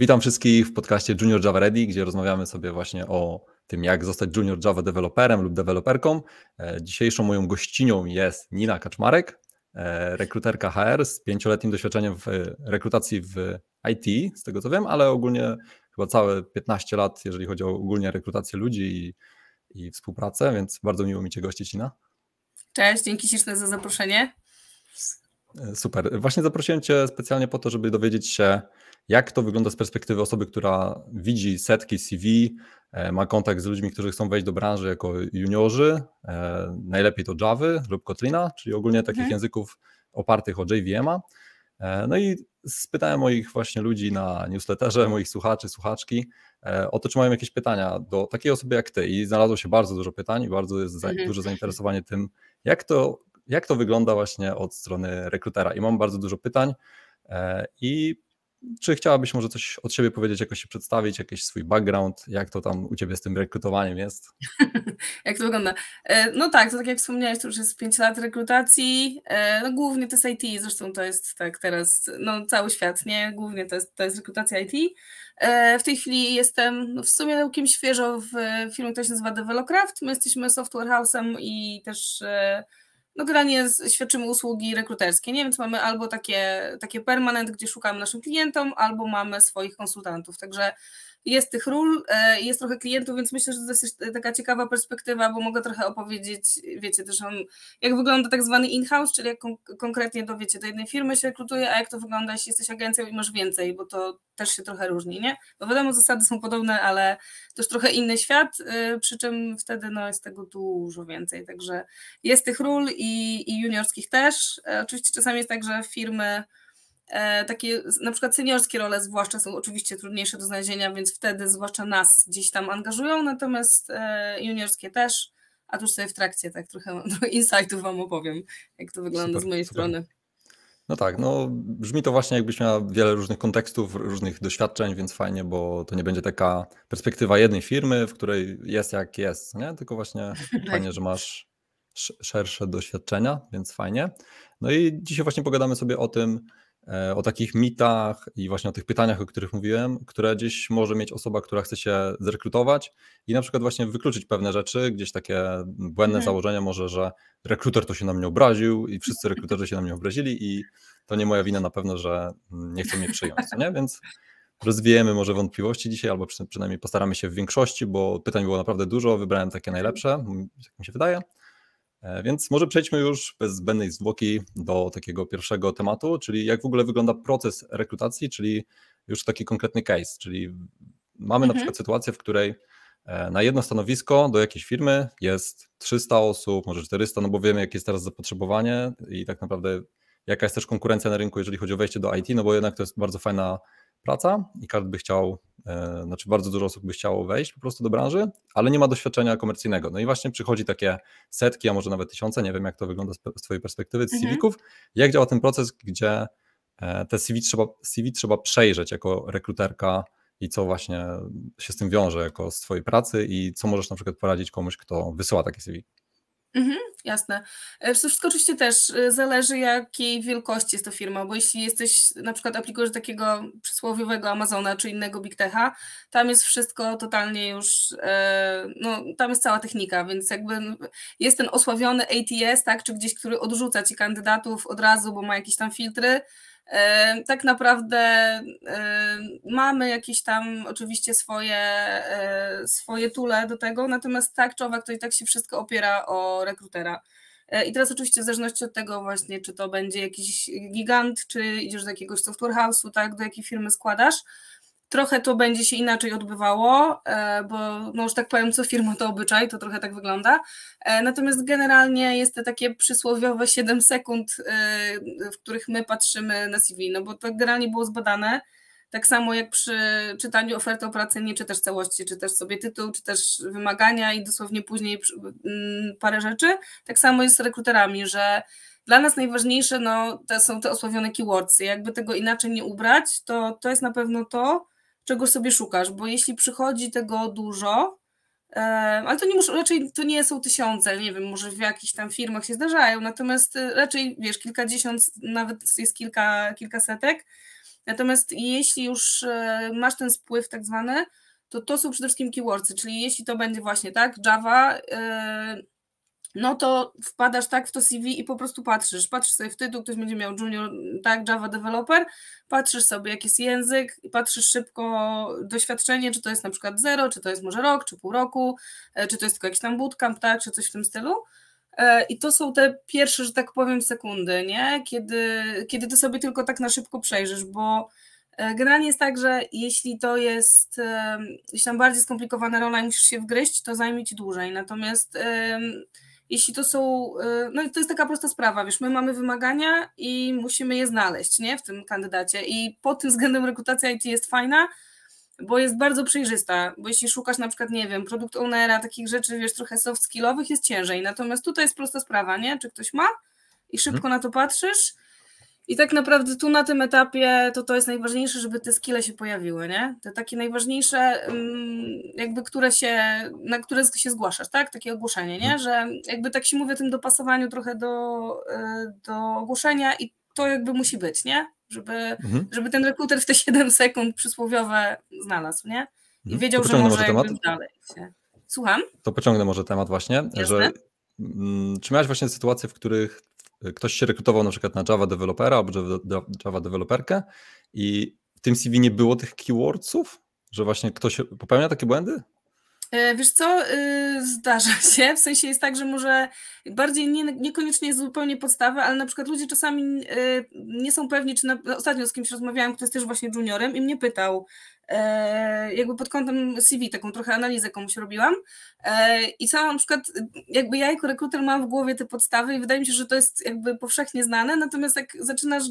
Witam wszystkich w podcaście Junior Java Ready, gdzie rozmawiamy sobie właśnie o tym, jak zostać Junior Java deweloperem lub deweloperką. E, dzisiejszą moją gościnią jest Nina Kaczmarek, e, rekruterka HR z pięcioletnim doświadczeniem w rekrutacji w IT, z tego co wiem, ale ogólnie chyba całe 15 lat, jeżeli chodzi o ogólnie rekrutację ludzi i, i współpracę, więc bardzo miło mi Cię gościć, Nina. Cześć, dzięki śliczne za zaproszenie. E, super. Właśnie zaprosiłem Cię specjalnie po to, żeby dowiedzieć się, jak to wygląda z perspektywy osoby, która widzi setki CV, e, ma kontakt z ludźmi, którzy chcą wejść do branży jako juniorzy, e, najlepiej to Java lub Kotlina, czyli ogólnie takich mhm. języków opartych o JVM-a. No i spytałem moich właśnie ludzi na newsletterze, moich słuchaczy, słuchaczki, o to, czy mają jakieś pytania do takiej osoby jak ty. I znalazło się bardzo dużo pytań i bardzo jest mhm. duże zainteresowanie tym, jak to jak to wygląda właśnie od strony rekrutera? I mam bardzo dużo pytań e, i czy chciałabyś może coś od siebie powiedzieć, jakoś się przedstawić, jakiś swój background, jak to tam u Ciebie z tym rekrutowaniem jest? jak to wygląda? E, no tak, to tak jak wspomniałeś, to już jest 5 lat rekrutacji, e, no głównie to jest IT, zresztą to jest tak teraz, no cały świat, nie? Głównie to jest, to jest rekrutacja IT. W tej chwili jestem no w sumie całkiem świeżo w firmie, która się nazywa Develocraft, my jesteśmy software house'em i też no generalnie świadczymy usługi rekruterskie, nie? Więc mamy albo takie, takie permanent, gdzie szukamy naszym klientom, albo mamy swoich konsultantów. Także jest tych ról, e, jest trochę klientów, więc myślę, że to jest taka ciekawa perspektywa, bo mogę trochę opowiedzieć, wiecie, też jak wygląda tak zwany in-house, czyli jak kon konkretnie do, wiecie, do jednej firmy się rekrutuje, a jak to wygląda, jeśli jesteś agencją i masz więcej, bo to też się trochę różni, nie? Bo wiadomo, zasady są podobne, ale też trochę inny świat, yy, przy czym wtedy no, jest tego dużo więcej, także jest tych ról i, i juniorskich też. E, oczywiście czasami jest tak, że firmy E, takie na przykład seniorskie role zwłaszcza są oczywiście trudniejsze do znalezienia, więc wtedy zwłaszcza nas gdzieś tam angażują, natomiast e, juniorskie też, a tuż sobie w trakcie tak trochę insightów Wam opowiem, jak to wygląda super, z mojej super. strony. No tak, no brzmi to właśnie jakbyś miała wiele różnych kontekstów, różnych doświadczeń, więc fajnie, bo to nie będzie taka perspektywa jednej firmy, w której jest jak jest, nie? Tylko właśnie fajnie, że masz szersze doświadczenia, więc fajnie. No i dzisiaj właśnie pogadamy sobie o tym, E, o takich mitach i właśnie o tych pytaniach, o których mówiłem, które gdzieś może mieć osoba, która chce się zrekrutować i na przykład właśnie wykluczyć pewne rzeczy, gdzieś takie błędne mhm. założenie może, że rekruter to się na mnie obraził i wszyscy rekruterzy się na mnie obrazili i to nie moja wina na pewno, że nie chcą mnie przyjąć, nie? Więc rozwijemy może wątpliwości dzisiaj, albo przynajmniej postaramy się w większości, bo pytań było naprawdę dużo, wybrałem takie najlepsze, jak mi się wydaje. E, więc może przejdźmy już bez zbędnej zwłoki do takiego pierwszego tematu, czyli jak w ogóle wygląda proces rekrutacji, czyli już taki konkretny case, czyli mamy mhm. na przykład sytuację, w której e, na jedno stanowisko do jakiejś firmy jest 300 osób, może 400, no bo wiemy, jakie jest teraz zapotrzebowanie i tak naprawdę jaka jest też konkurencja na rynku, jeżeli chodzi o wejście do IT, no bo jednak to jest bardzo fajna praca i każdy by chciał, e, znaczy bardzo dużo osób by chciało wejść po prostu do branży, ale nie ma doświadczenia komercyjnego. No i właśnie przychodzi takie setki, a może nawet tysiące, nie wiem jak to wygląda z Twojej perspektywy, z mhm. CV-ków. Jak działa ten proces, gdzie e, te CV trzeba, CV trzeba przejrzeć jako rekruterka i co właśnie się z tym wiąże jako z Twojej pracy i co możesz na przykład poradzić komuś, kto wysyła takie CV? Mhm, jasne. E, wszystko oczywiście też e, zależy, jakiej wielkości jest to firma, bo jeśli jesteś, na przykład aplikujesz takiego przysłowiowego Amazona czy innego Big Techa, tam jest wszystko totalnie już, e, no tam jest cała technika, więc jakby jest ten osławiony ATS, tak, czy gdzieś, który odrzuca ci kandydatów od razu, bo ma jakieś tam filtry, tak naprawdę mamy jakieś tam oczywiście swoje, e, swoje tule do tego, natomiast tak czy owak to i tak się wszystko opiera o rekrutera. E, I teraz oczywiście w zależności od tego właśnie, czy to będzie jakiś gigant, czy idziesz do jakiegoś software house'u, tak, do jakiej firmy składasz, Trochę to będzie się inaczej odbywało, e, bo no już tak powiem, co firma to obyczaj, to trochę tak wygląda. E, natomiast generalnie jest to takie przysłowiowe 7 sekund, e, w których my patrzymy na CV, no bo to generalnie było zbadane. Tak samo jak przy czytaniu oferty o pracę, nie czytasz całości, czytasz sobie tytuł, czytasz wymagania i dosłownie później mm, parę rzeczy. Tak samo jest z rekruterami, że dla nas najważniejsze no, to są te osławione keywordsy. Jakby tego inaczej nie ubrać, to to jest na pewno to, czego sobie szukasz, bo jeśli przychodzi tego dużo, ale to nie muszą, raczej to nie są tysiące, nie wiem, może w jakichś tam firmach się zdarzają, natomiast e, raczej wiesz, kilkadziesiąt, nawet jest kilka, kilka setek, Natomiast jeśli już e, masz ten spływ tak zwany, to to są przede wszystkim keywordsy, czyli jeśli to będzie właśnie tak, Java, e, no to wpadasz tak w to CV i po prostu patrzysz, patrzysz sobie w tytuł, ktoś będzie miał junior, tak, Java developer, patrzysz sobie jaki jest język patrzysz szybko doświadczenie, czy to jest na przykład zero, czy to jest może rok, czy pół roku, e, czy to jest tylko jakiś tam bootcamp, tak, czy coś w tym stylu. E, I to są te pierwsze, że tak powiem, sekundy, nie? Kiedy, kiedy ty sobie tylko tak na szybko przejrzysz, bo e, generalnie jest tak, że jeśli to jest jeśli tam bardziej skomplikowana rola i musisz się wgryźć, to zajmie ci dłużej. Natomiast jeśli to są, y, no to jest taka prosta sprawa, wiesz, my mamy wymagania i musimy je znaleźć, nie, w tym kandydacie i pod tym względem rekrutacja IT jest fajna, bo jest bardzo przejrzysta, bo jeśli szukasz na przykład, nie wiem, produkt ownera, takich rzeczy, wiesz, trochę soft skillowych, jest ciężej, natomiast tutaj jest prosta sprawa, nie, czy ktoś ma i szybko hmm. na to patrzysz, i tak naprawdę tu na tym etapie to to jest najważniejsze, żeby te skille się pojawiły, nie? Te takie najważniejsze, mm, jakby które się, na które się zgłaszasz, tak? Takie ogłoszenie, nie? Mhm. Że jakby tak się mówi o tym dopasowaniu trochę do, e, do ogłoszenia i to jakby musi być, nie? Żeby, mhm. żeby ten rekruter w te 7 sekund przysłowiowe znalazł, nie? I mhm. wiedział, że może, może dalej się. Słucham? To pociągnę może temat właśnie, Jasne? że mm, czy miałeś właśnie sytuacje, w których ktoś się rekrutował na przykład na Java dewelopera albo Java deweloperkę i w tym CV nie było tych keywordsów, że właśnie ktoś popełnia takie błędy? E, wiesz co, e, zdarza się, w sensie jest tak, że może bardziej nie, niekoniecznie jest zupełnie podstawa, ale na przykład ludzie czasami e, nie są pewni, czy na, ostatnio z kimś rozmawiałam, kto jest też właśnie juniorem i mnie pytał, jakby pod kątem CV, taką trochę analizę komuś robiłam i sama na przykład, jakby ja jako rekruter mam w głowie te podstawy i wydaje mi się, że to jest jakby powszechnie znane, natomiast jak zaczynasz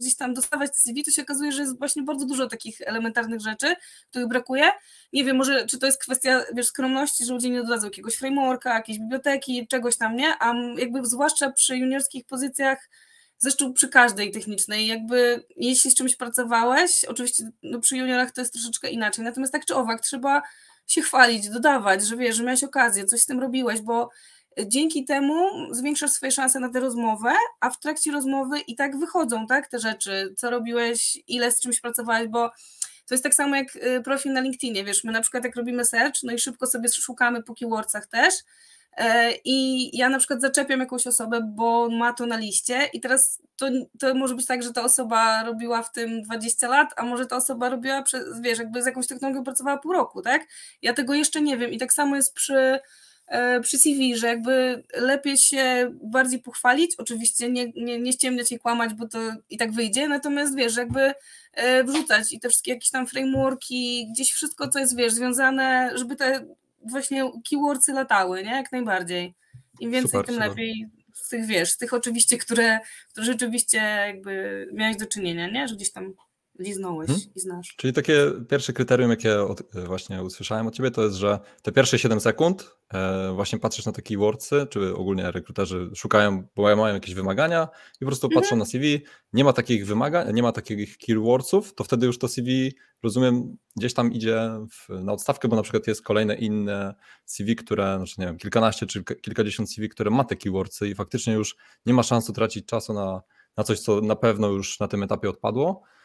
gdzieś tam dostawać CV, to się okazuje, że jest właśnie bardzo dużo takich elementarnych rzeczy, których brakuje. Nie wiem, może czy to jest kwestia, wiesz, skromności, że ludzie nie dodadzą jakiegoś frameworka, jakiejś biblioteki, czegoś tam, nie? A jakby zwłaszcza przy juniorskich pozycjach, zresztą przy każdej technicznej, jakby jeśli z czymś pracowałeś, oczywiście no, przy juniorach to jest troszeczkę inaczej, natomiast tak czy owak trzeba się chwalić, dodawać, że wiesz, że miałeś okazję, coś z tym robiłeś, bo dzięki temu zwiększasz swoje szanse na tę rozmowę, a w trakcie rozmowy i tak wychodzą, tak, te rzeczy, co robiłeś, ile z czymś pracowałeś, bo to jest tak samo jak y, profil na LinkedInie, wiesz, my na przykład jak robimy search, no i szybko sobie szukamy po keywordsach też e, i ja na przykład zaczepiam jakąś osobę, bo ma to na liście i teraz to, to może być tak, że ta osoba robiła w tym 20 lat, a może ta osoba robiła, przez, wiesz, jakby z jakąś technologią pracowała pół roku, tak? Ja tego jeszcze nie wiem i tak samo jest przy przy CV, że jakby lepiej się bardziej pochwalić, oczywiście nie, nie, nie ściemniać i kłamać, bo to i tak wyjdzie, natomiast wiesz, jakby e, wrzucać i te wszystkie jakieś tam frameworki, gdzieś wszystko, co jest, wiesz, związane, żeby te właśnie keywordsy latały, nie, jak najbardziej. Im więcej, super, tym super. lepiej z tych, wiesz, z tych oczywiście, które, które rzeczywiście jakby miałeś do czynienia, nie, że gdzieś tam liznąłeś hmm? i znasz. Czyli takie pierwsze kryterium, jakie od, właśnie usłyszałem od Ciebie, to jest, że te pierwsze 7 sekund e, właśnie patrzysz na te keywordsy, czy ogólnie rekruterzy szukają, bo mają jakieś wymagania i po prostu patrzą hmm. na CV, nie ma takich wymagań, nie ma takich keywordsów, to wtedy już to CV, rozumiem, gdzieś tam idzie w, na odstawkę, bo na przykład jest kolejne inne CV, które, znaczy nie wiem, kilkanaście czy kilkadziesiąt CV, które ma te keywordsy i faktycznie już nie ma szans tracić czasu na, na coś, co na pewno już na tym etapie odpadło, E,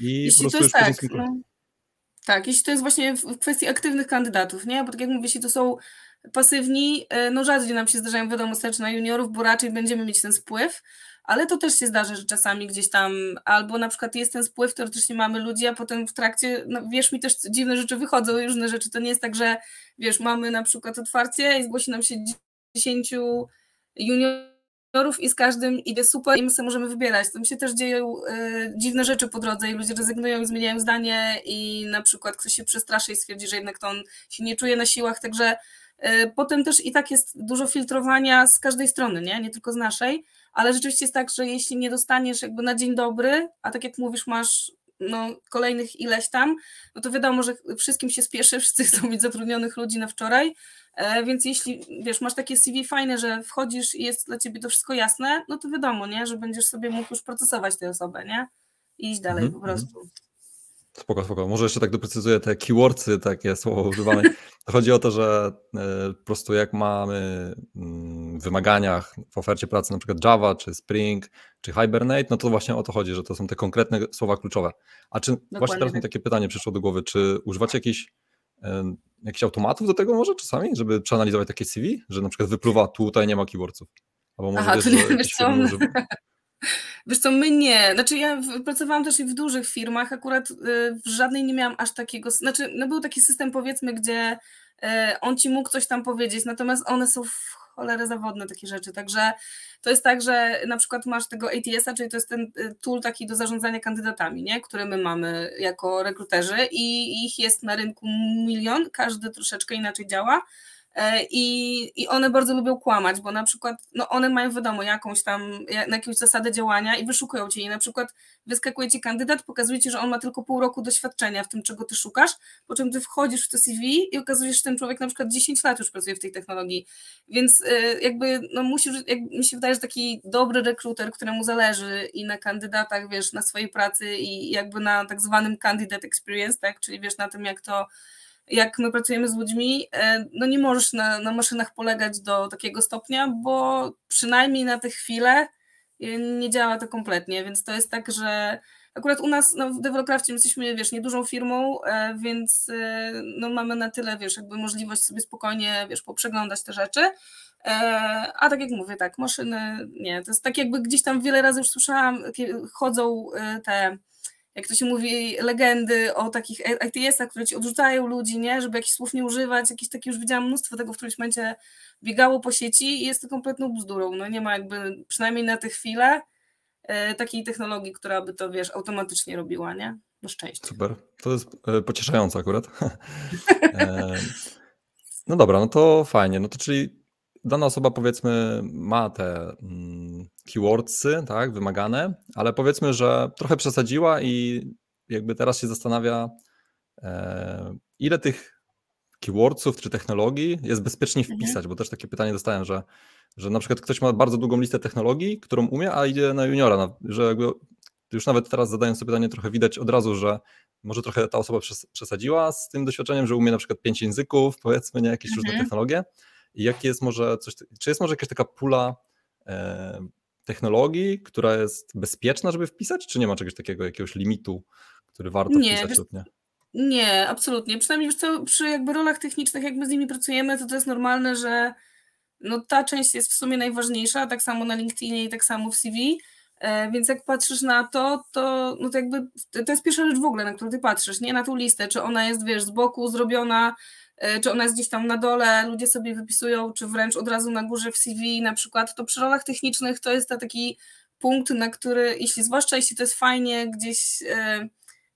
I jeśli po prostu to jest tak, no, tak, jeśli to jest właśnie w kwestii aktywnych kandydatów, nie? Bo tak jak mówię, jeśli to są pasywni, e, no rzadziej nam się zdarzają wiadomo sercz na juniorów, bo raczej będziemy mieć ten spływ, ale to też się zdarza, że czasami gdzieś tam albo na przykład jest ten spływ, teoretycznie mamy ludzi, a potem w trakcie, no wiesz, mi też dziwne rzeczy wychodzą, różne rzeczy, to nie jest tak, że wiesz, mamy na przykład otwarcie i zgłosi nam się 10 juniorów, i z każdym idzie super i my sobie możemy wybierać. Tam się też dzieją y, dziwne rzeczy po drodze i ludzie rezygnują i zmieniają zdanie i na przykład ktoś się przestraszy i stwierdzi, że jednak to on się nie czuje na siłach, także y, potem też i tak jest dużo filtrowania z każdej strony, nie? nie tylko z naszej, ale rzeczywiście jest tak, że jeśli nie dostaniesz jakby na dzień dobry, a tak jak mówisz, masz no, kolejnych ileś tam, no to wiadomo, że wszystkim się spieszy, wszyscy chcą mieć zatrudnionych ludzi na wczoraj, e, więc jeśli, wiesz, masz takie CV fajne, że wchodzisz i jest dla ciebie to wszystko jasne, no to wiadomo, nie, że będziesz sobie mógł już procesować tę osobę, nie, i iść dalej mm -hmm. po prostu. Spoko, spoko. Może jeszcze tak doprecyzuję te keywordsy, takie słowo używane. Chodzi o to, że e, po prostu jak mamy mm, w wymaganiach w ofercie pracy na przykład Java czy Spring, czy hibernate, no to właśnie o to chodzi, że to są te konkretne słowa kluczowe. A czy Dokładnie właśnie teraz mi tak. takie pytanie przyszło do głowy, czy używacie jakichś jakichś automatów do tego może czasami, żeby przeanalizować takie CV, że na przykład wypływa tutaj nie ma keywordsów? Albo może Aha, wiesz, to nie, wiesz co, Wiesz co, my nie. Znaczy ja pracowałam też i w dużych firmach, akurat y, w żadnej nie miałam aż takiego, znaczy no był taki system powiedzmy, gdzie y, on ci mógł coś tam powiedzieć, natomiast one są w cholerę zawodne takie rzeczy, także to jest tak, że na przykład masz tego ATS-a, czyli to jest ten y, tool taki do zarządzania kandydatami, nie? który my mamy jako rekruterzy i ich jest na rynku milion, każdy troszeczkę inaczej działa, I, I one bardzo lubią kłamać, bo na przykład no one mają wiadomo jakąś tam, jakąś zasadę działania i wyszukują cię. I na przykład wyskakuje ci kandydat, pokazuje ci, że on ma tylko pół roku doświadczenia w tym, czego ty szukasz, po czym ty wchodzisz w to CV i okazuje się, że ten człowiek na przykład 10 lat już pracuje w tej technologii. Więc e, jakby no musisz, jak, mi się wydaje, że taki dobry rekruter, któremu zależy i na kandydatach, wiesz, na swojej pracy i jakby na tak zwanym candidate experience, tak, czyli wiesz, na tym, jak to jak my pracujemy z ludźmi, e, no nie możesz na, na maszynach polegać do takiego stopnia, bo przynajmniej na tę chwilę e, nie działa to kompletnie, więc to jest tak, że akurat u nas no, w Developcrafcie jesteśmy, wiesz, niedużą firmą, e, więc no, mamy na tyle, wiesz, jakby możliwość sobie spokojnie, wiesz, poprzeglądać te rzeczy, a tak jak mówię, tak, maszyny, nie, to jest tak jakby gdzieś tam wiele razy już słyszałam, chodzą te jak to się mówi, legendy o takich ITS-ach, które ci odrzucają ludzi, nie? żeby jakichś słów nie używać, jakieś takie już widziałam mnóstwo tego w którymś momencie biegało po sieci i jest to kompletną bzdurą. No nie ma jakby, przynajmniej na tę chwilę, e, takiej technologii, która by to, wiesz, automatycznie robiła, nie? Na szczęście. Super. To jest e, pocieszające akurat. e, no dobra, no to fajnie. No to czyli dana osoba powiedzmy ma te mm, keywordsy, tak, wymagane, ale powiedzmy, że trochę przesadziła i jakby teraz się zastanawia, e, ile tych keywordsów czy technologii jest bezpiecznie mhm. wpisać, mhm. bo też takie pytanie dostałem, że, że na przykład ktoś ma bardzo długą listę technologii, którą umie, a idzie na juniora, że jakby już nawet teraz zadając sobie pytanie, trochę widać od razu, że może trochę ta osoba przesadziła z tym doświadczeniem, że umie na przykład pięć języków, powiedzmy, nie, jakieś mhm. różne technologie, i jaki jest może coś, czy jest może jakaś taka pula e, technologii, która jest bezpieczna, żeby wpisać, czy nie ma czegoś takiego, jakiegoś limitu, który warto nie, wpisać lub nie? Nie, absolutnie. Przynajmniej co, przy jakby rolach technicznych, jak my z nimi pracujemy, to to jest normalne, że no ta część jest w sumie najważniejsza, tak samo na LinkedInie i tak samo w CV, e, więc jak patrzysz na to, to, no to jakby to jest pierwsza rzecz w ogóle, na którą ty patrzysz, nie na tą listę, czy ona jest, wiesz, z boku zrobiona czy ona jest gdzieś tam na dole, ludzie sobie wypisują, czy wręcz od razu na górze w CV na przykład, to przy rolach technicznych to jest taki punkt, na który, jeśli zwłaszcza jeśli to jest fajnie gdzieś e,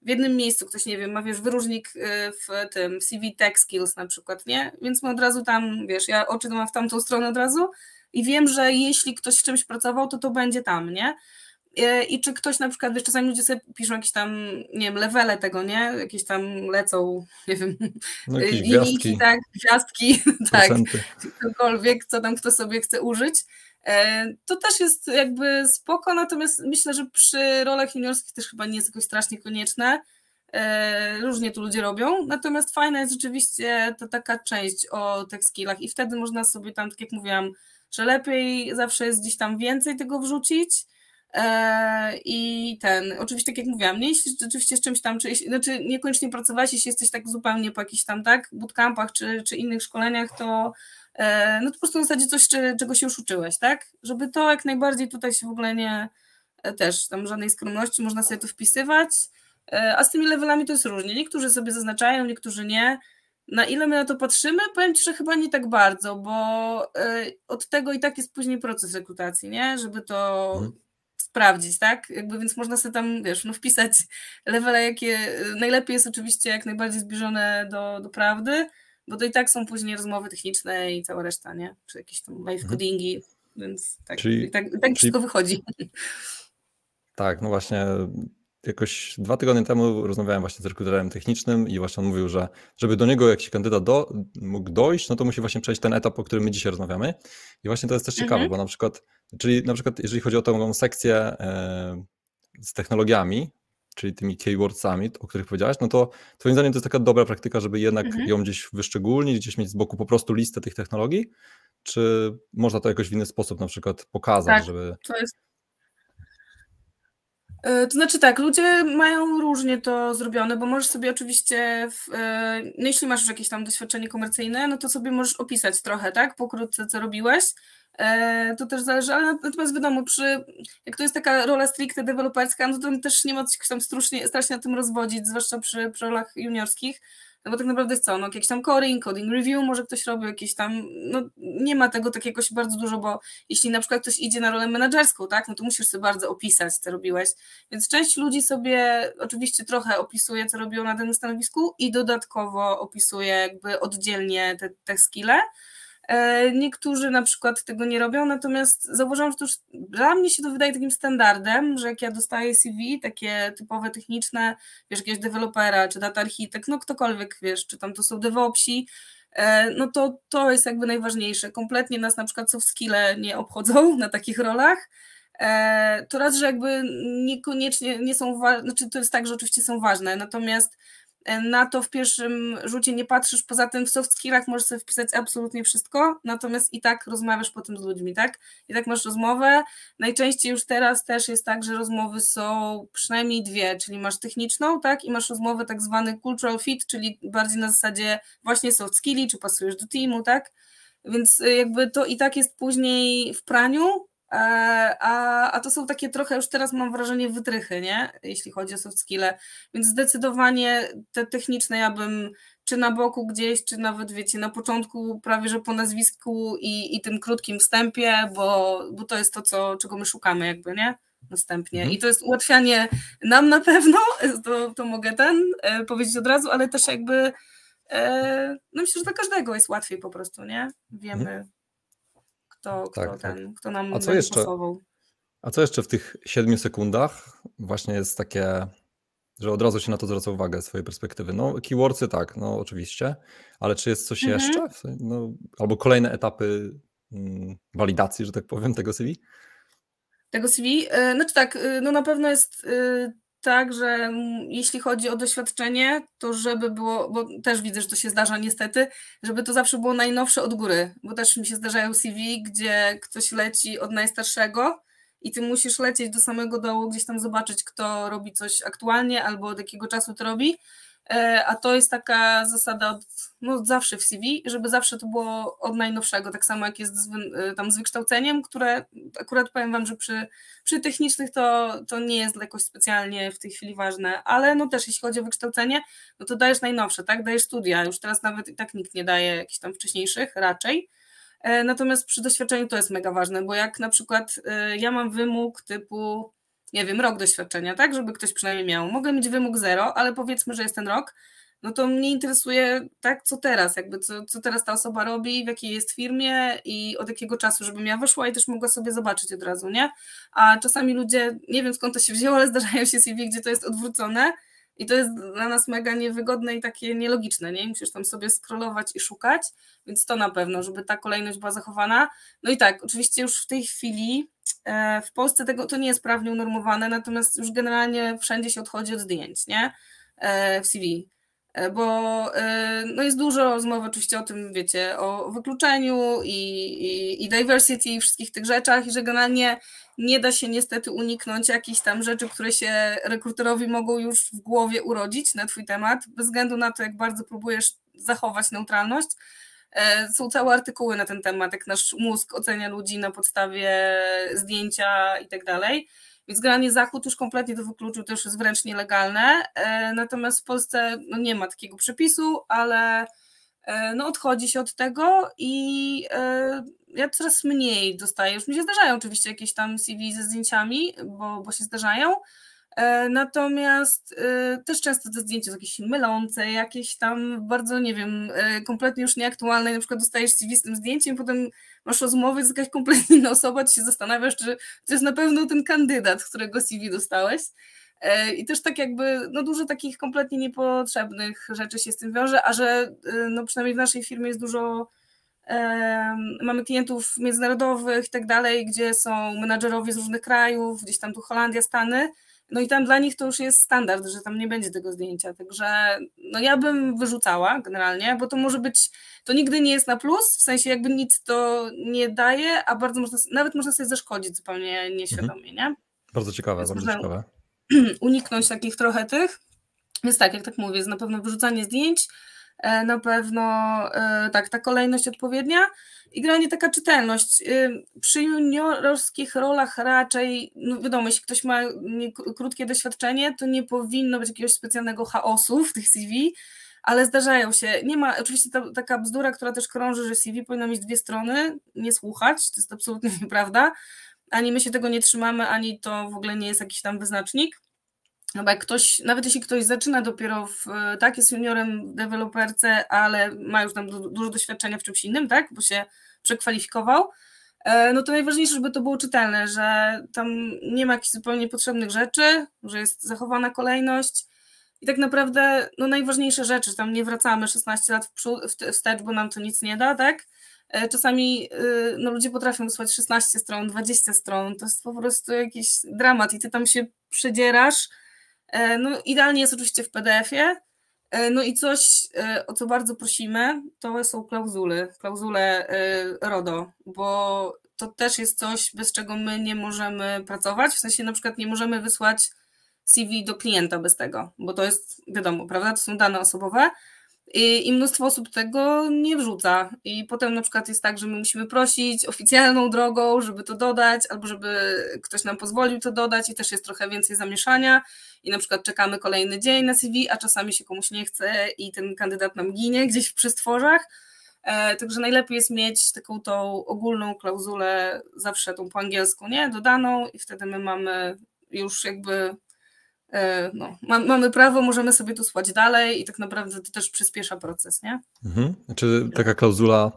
w jednym miejscu, ktoś nie wiem, ma wiesz, wyróżnik e, w tym CV Tech Skills na przykład, nie? Więc my od razu tam, wiesz, ja oczy mam w tamtą stronę od razu i wiem, że jeśli ktoś w czymś pracował, to to będzie tam, nie? E, I czy ktoś na przykład, wiesz, czasami ludzie sobie piszą jakieś tam, nie wiem, levele tego, nie? Jakieś tam lecą, nie wiem, no, linijki, tak, gwiazdki, tak, cokolwiek, co tam kto sobie chce użyć. E, to też jest jakby spoko, natomiast myślę, że przy rolach juniorskich też chyba nie jest jakoś strasznie konieczne. E, różnie tu ludzie robią, natomiast fajna jest rzeczywiście ta taka część o tych skillach i wtedy można sobie tam, tak jak mówiłam, że lepiej zawsze jest gdzieś tam więcej tego wrzucić, I ten, oczywiście tak jak mówiłam, nie jeśli rzeczywiście z czymś tam, czy, znaczy niekoniecznie pracowałeś, jeśli jesteś tak zupełnie po jakichś tam, tak, bootcampach czy, czy innych szkoleniach, to e, no to po prostu w zasadzie coś, czego się już uczyłeś, tak? Żeby to jak najbardziej tutaj się w ogóle nie, e, też tam żadnej skromności, można sobie to wpisywać, a z tymi levelami to jest różnie. Niektórzy sobie zaznaczają, niektórzy nie. Na ile my na to patrzymy? Powiem Ci, że chyba nie tak bardzo, bo od tego i tak jest później proces rekrutacji, nie? Żeby to mhm sprawdzić, tak? Jakby, więc można sobie tam, wiesz, no wpisać levele, jakie najlepiej jest oczywiście jak najbardziej zbliżone do, do prawdy, bo to i tak są później rozmowy techniczne i cała reszta, nie? Czy jakieś tam live codingi, mhm. więc tak, czyli, tak, tak czyli, wszystko wychodzi. Tak, no właśnie jakoś dwa tygodnie temu rozmawiałem właśnie z rekruterem technicznym i właśnie on mówił, że żeby do niego jakiś kandydat do, mógł dojść, no to musi właśnie przejść ten etap, o którym my dzisiaj rozmawiamy. I właśnie to jest też ciekawe, mhm. bo na przykład, czyli na przykład jeżeli chodzi o tę sekcję e, z technologiami, czyli tymi keywordsami, o których powiedziałaś, no to twoim zdaniem to jest taka dobra praktyka, żeby jednak mhm. ją gdzieś wyszczególnić, gdzieś mieć z boku po prostu listę tych technologii, czy można to jakoś w inny sposób na przykład pokazać, tak, żeby... to jest to znaczy tak, ludzie mają różnie to zrobione, bo możesz sobie oczywiście, w, e, no jeśli masz już jakieś tam doświadczenie komercyjne, no to sobie możesz opisać trochę, tak, pokrótce co robiłeś. E, to też zależy, ale natomiast wiadomo, przy, jak to jest taka rola stricte deweloperska, no to też nie ma co się tam strasznie, strasznie na tym rozwodzić, zwłaszcza przy, przy rolach juniorskich, no bo tak naprawdę co, no jakiś tam coding, coding review może ktoś robi, jakieś tam, no nie ma tego takiego się bardzo dużo, bo jeśli na przykład ktoś idzie na rolę menedżerską, tak, no to musisz sobie bardzo opisać, co robiłeś, więc część ludzi sobie oczywiście trochę opisuje, co robią na danym stanowisku i dodatkowo opisuje jakby oddzielnie te, te skille, niektórzy na przykład tego nie robią, natomiast zauważyłam, że to już dla mnie się to wydaje takim standardem, że jak ja dostaję CV, takie typowe techniczne, wiesz, jakiegoś dewelopera, czy data architekt, no ktokolwiek, wiesz, czy tam to są DevOpsi, e, no to to jest jakby najważniejsze. Kompletnie nas na przykład soft skille nie obchodzą na takich rolach, e, to raz, że jakby niekoniecznie nie są ważne, znaczy to jest tak, że oczywiście są ważne, natomiast na to w pierwszym rzucie nie patrzysz, poza tym w soft skillach możesz sobie wpisać absolutnie wszystko, natomiast i tak rozmawiasz potem z ludźmi, tak? I tak masz rozmowę. Najczęściej już teraz też jest tak, że rozmowy są przynajmniej dwie, czyli masz techniczną, tak? I masz rozmowę tak zwany cultural fit, czyli bardziej na zasadzie właśnie soft skilli, czy pasujesz do teamu, tak? Więc jakby to i tak jest później w praniu, a, a to są takie trochę już teraz mam wrażenie wytrychy, nie? Jeśli chodzi o soft skille. Więc zdecydowanie te techniczne ja bym czy na boku gdzieś, czy nawet wiecie, na początku prawie że po nazwisku i, i tym krótkim wstępie, bo, bo to jest to, co, czego my szukamy jakby, nie? Następnie. Mhm. I to jest ułatwianie nam na pewno, to, to mogę ten e, powiedzieć od razu, ale też jakby e, no myślę, że dla każdego jest łatwiej po prostu, nie? Wiemy, mhm kto, kto, tak, ten, tak. kto nam a co jeszcze, pasował. A co jeszcze w tych siedmiu sekundach właśnie jest takie, że od razu się na to zwraca uwagę z swojej perspektywy? No, keywordsy tak, no oczywiście, ale czy jest coś mhm. jeszcze? No, albo kolejne etapy mm, walidacji, że tak powiem, tego CV? Tego CV? E, znaczy tak, e, no na pewno jest e, tak, że jeśli chodzi o doświadczenie, to żeby było, bo też widzę, że to się zdarza niestety, żeby to zawsze było najnowsze od góry, bo też mi się zdarzają CV, gdzie ktoś leci od najstarszego i ty musisz lecieć do samego dołu, gdzieś tam zobaczyć, kto robi coś aktualnie albo od jakiego czasu to robi a to jest taka zasada od, no, zawsze w CV, żeby zawsze to było od najnowszego, tak samo jak jest z, e, tam z wykształceniem, które akurat powiem Wam, że przy, przy technicznych to, to nie jest jakoś specjalnie w tej chwili ważne, ale no też jeśli chodzi o wykształcenie, no to dajesz najnowsze, tak, dajesz studia, już teraz nawet i tak nikt nie daje jakichś tam wcześniejszych, raczej, e, natomiast przy doświadczeniu to jest mega ważne, bo jak na przykład ja mam wymóg typu nie wiem, rok doświadczenia, tak, żeby ktoś przynajmniej miał. Mogę mieć wymóg zero, ale powiedzmy, że jest ten rok, no to mnie interesuje, tak, co teraz, jakby co, co teraz ta osoba robi, w jakiej jest firmie i od jakiego czasu, żebym ja wyszła i też mogła sobie zobaczyć od razu, nie? A czasami ludzie, nie wiem skąd to się wzięło, ale zdarzają się CV, gdzie to jest odwrócone i to jest dla nas mega niewygodne i takie nielogiczne, nie? Musisz tam sobie scrollować i szukać, więc to na pewno, żeby ta kolejność była zachowana. No i tak, oczywiście już w tej chwili e, w Polsce tego to nie jest prawnie unormowane, natomiast już generalnie wszędzie się odchodzi od zdjęć, nie? E, w CV. E, bo no jest dużo rozmów oczywiście o tym, wiecie, o wykluczeniu i, i, i diversity i wszystkich tych rzeczach i że generalnie nie da się niestety uniknąć jakichś tam rzeczy, które się rekruterowi mogą już w głowie urodzić na twój temat, bez względu na to, jak bardzo próbujesz zachować neutralność. E, są całe artykuły na ten temat, jak nasz mózg ocenia ludzi na podstawie zdjęcia i tak dalej. Więc generalnie Zachód już kompletnie to wykluczył, to już jest wręcz nielegalne. E, natomiast w Polsce no nie ma takiego przepisu, ale e, no odchodzi się od tego i ja coraz mniej dostaję. Już mi się zdarzają oczywiście jakieś tam CV ze zdjęciami, bo, bo się zdarzają. E, natomiast e, też często te zdjęcia są jakieś mylące, jakieś tam bardzo, nie wiem, e, kompletnie już nieaktualne. Na przykład dostajesz CV z tym zdjęciem, potem masz rozmowę, jest jakaś kompletnie inna osoba, ty się zastanawiasz, czy to jest na pewno ten kandydat, którego CV dostałeś. I też tak jakby, no dużo takich kompletnie niepotrzebnych rzeczy się z tym wiąże, a że no przynajmniej w naszej firmie jest dużo Mamy klientów międzynarodowych i tak dalej, gdzie są menadżerowie z różnych krajów, gdzieś tam tu Holandia, Stany. No i tam dla nich to już jest standard, że tam nie będzie tego zdjęcia. Także no ja bym wyrzucała generalnie, bo to może być, to nigdy nie jest na plus, w sensie jakby nic to nie daje, a bardzo można, nawet można sobie zaszkodzić zupełnie nieświadomie, mhm. nie? Bardzo ciekawe, Więc bardzo ciekawe. uniknąć takich trochę tych. Więc tak, jak tak mówię, jest na pewno wyrzucanie zdjęć, na pewno e, tak, ta kolejność odpowiednia i granie taka czytelność. Przy juniorskich rolach raczej, no wiadomo, jeśli ktoś ma krótkie doświadczenie, to nie powinno być jakiegoś specjalnego chaosu w tych CV, ale zdarzają się. Nie ma, oczywiście ta, taka bzdura, która też krąży, że CV powinno mieć dwie strony, nie słuchać, to jest absolutnie nieprawda. Ani my się tego nie trzymamy, ani to w ogóle nie jest jakiś tam wyznacznik. No bo jak ktoś, nawet jeśli ktoś zaczyna dopiero w, tak, jest juniorem w deweloperce, ale ma już tam du dużo doświadczenia w czymś innym, tak, bo się przekwalifikował, e, no to najważniejsze, żeby to było czytelne, że tam nie ma jakichś zupełnie potrzebnych rzeczy, że jest zachowana kolejność, i tak naprawdę no, najważniejsze rzeczy, tam nie wracamy 16 lat w wstecz, bo nam to nic nie da, tak? E, czasami y, no, ludzie potrafią wysłać 16 stron, 20 stron, to jest po prostu jakiś dramat i ty tam się przedzierasz. E, no, idealnie jest oczywiście w PDF-ie. E, no i coś, o co bardzo prosimy, to są klauzule, klauzule RODO, bo to też jest coś, bez czego my nie możemy pracować. W sensie na przykład nie możemy wysłać CV do klienta bez tego, bo to jest, wiadomo, prawda, to są dane osobowe i, mnóstwo osób tego nie wrzuca i potem na przykład jest tak, że my musimy prosić oficjalną drogą, żeby to dodać, albo żeby ktoś nam pozwolił to dodać i też jest trochę więcej zamieszania i na przykład czekamy kolejny dzień na CV, a czasami się komuś nie chce i ten kandydat nam ginie gdzieś w przystworzach, e, Także najlepiej jest mieć taką tą ogólną klauzulę, zawsze tą po angielsku, nie? Dodaną, i wtedy my mamy już jakby no, mamy prawo, możemy sobie to słać dalej i tak naprawdę to też przyspiesza proces, nie? Mhm. Czy taka klauzula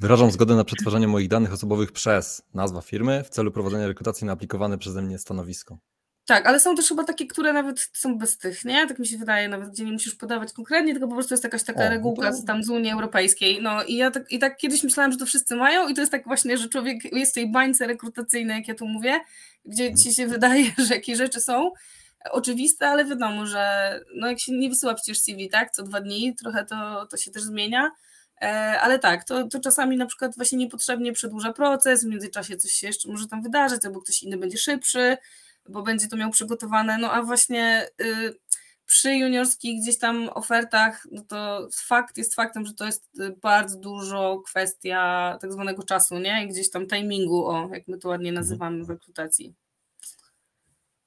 wyrażam zgodę na przetwarzanie moich danych osobowych przez nazwa firmy w celu prowadzenia rekrutacji na aplikowane przeze mnie stanowisko? Tak, ale są też chyba takie, które nawet są bez tych, nie? Tak mi się wydaje, nawet gdzie nie musisz podawać konkretnie, tylko po prostu jest jakaś taka o, no regułka to... tam z Unii Europejskiej. No i ja tak, i tak kiedyś myślałam, że to wszyscy mają i to jest tak właśnie, że człowiek jest w tej bańce rekrutacyjnej, jak ja tu mówię, gdzie ci mhm. się wydaje, że jakieś rzeczy są, oczywiste, ale wiadomo, że no jak się nie wysyła przecież CV, tak, co dwa dni, trochę to, to się też zmienia, e, ale tak, to, to czasami na przykład właśnie niepotrzebnie przedłuża proces, w międzyczasie coś się jeszcze może tam wydarzyć, albo ktoś inny będzie szybszy, bo będzie to miał przygotowane, no a właśnie y, przy juniorskich gdzieś tam ofertach, no to fakt jest faktem, że to jest y, bardzo dużo kwestia tak zwanego czasu, nie? I gdzieś tam timingu, o, jak my to ładnie mhm. nazywamy w rekrutacji.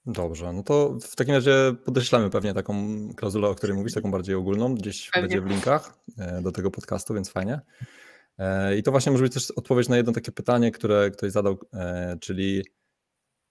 Dobrze, no to w takim razie podkreślamy pewnie taką klauzulę, o której mówisz, taką bardziej ogólną, gdzieś pewnie. będzie w linkach e, do tego podcastu, więc fajnie. E, I to właśnie może być też odpowiedź na jedno takie pytanie, które ktoś zadał, e, czyli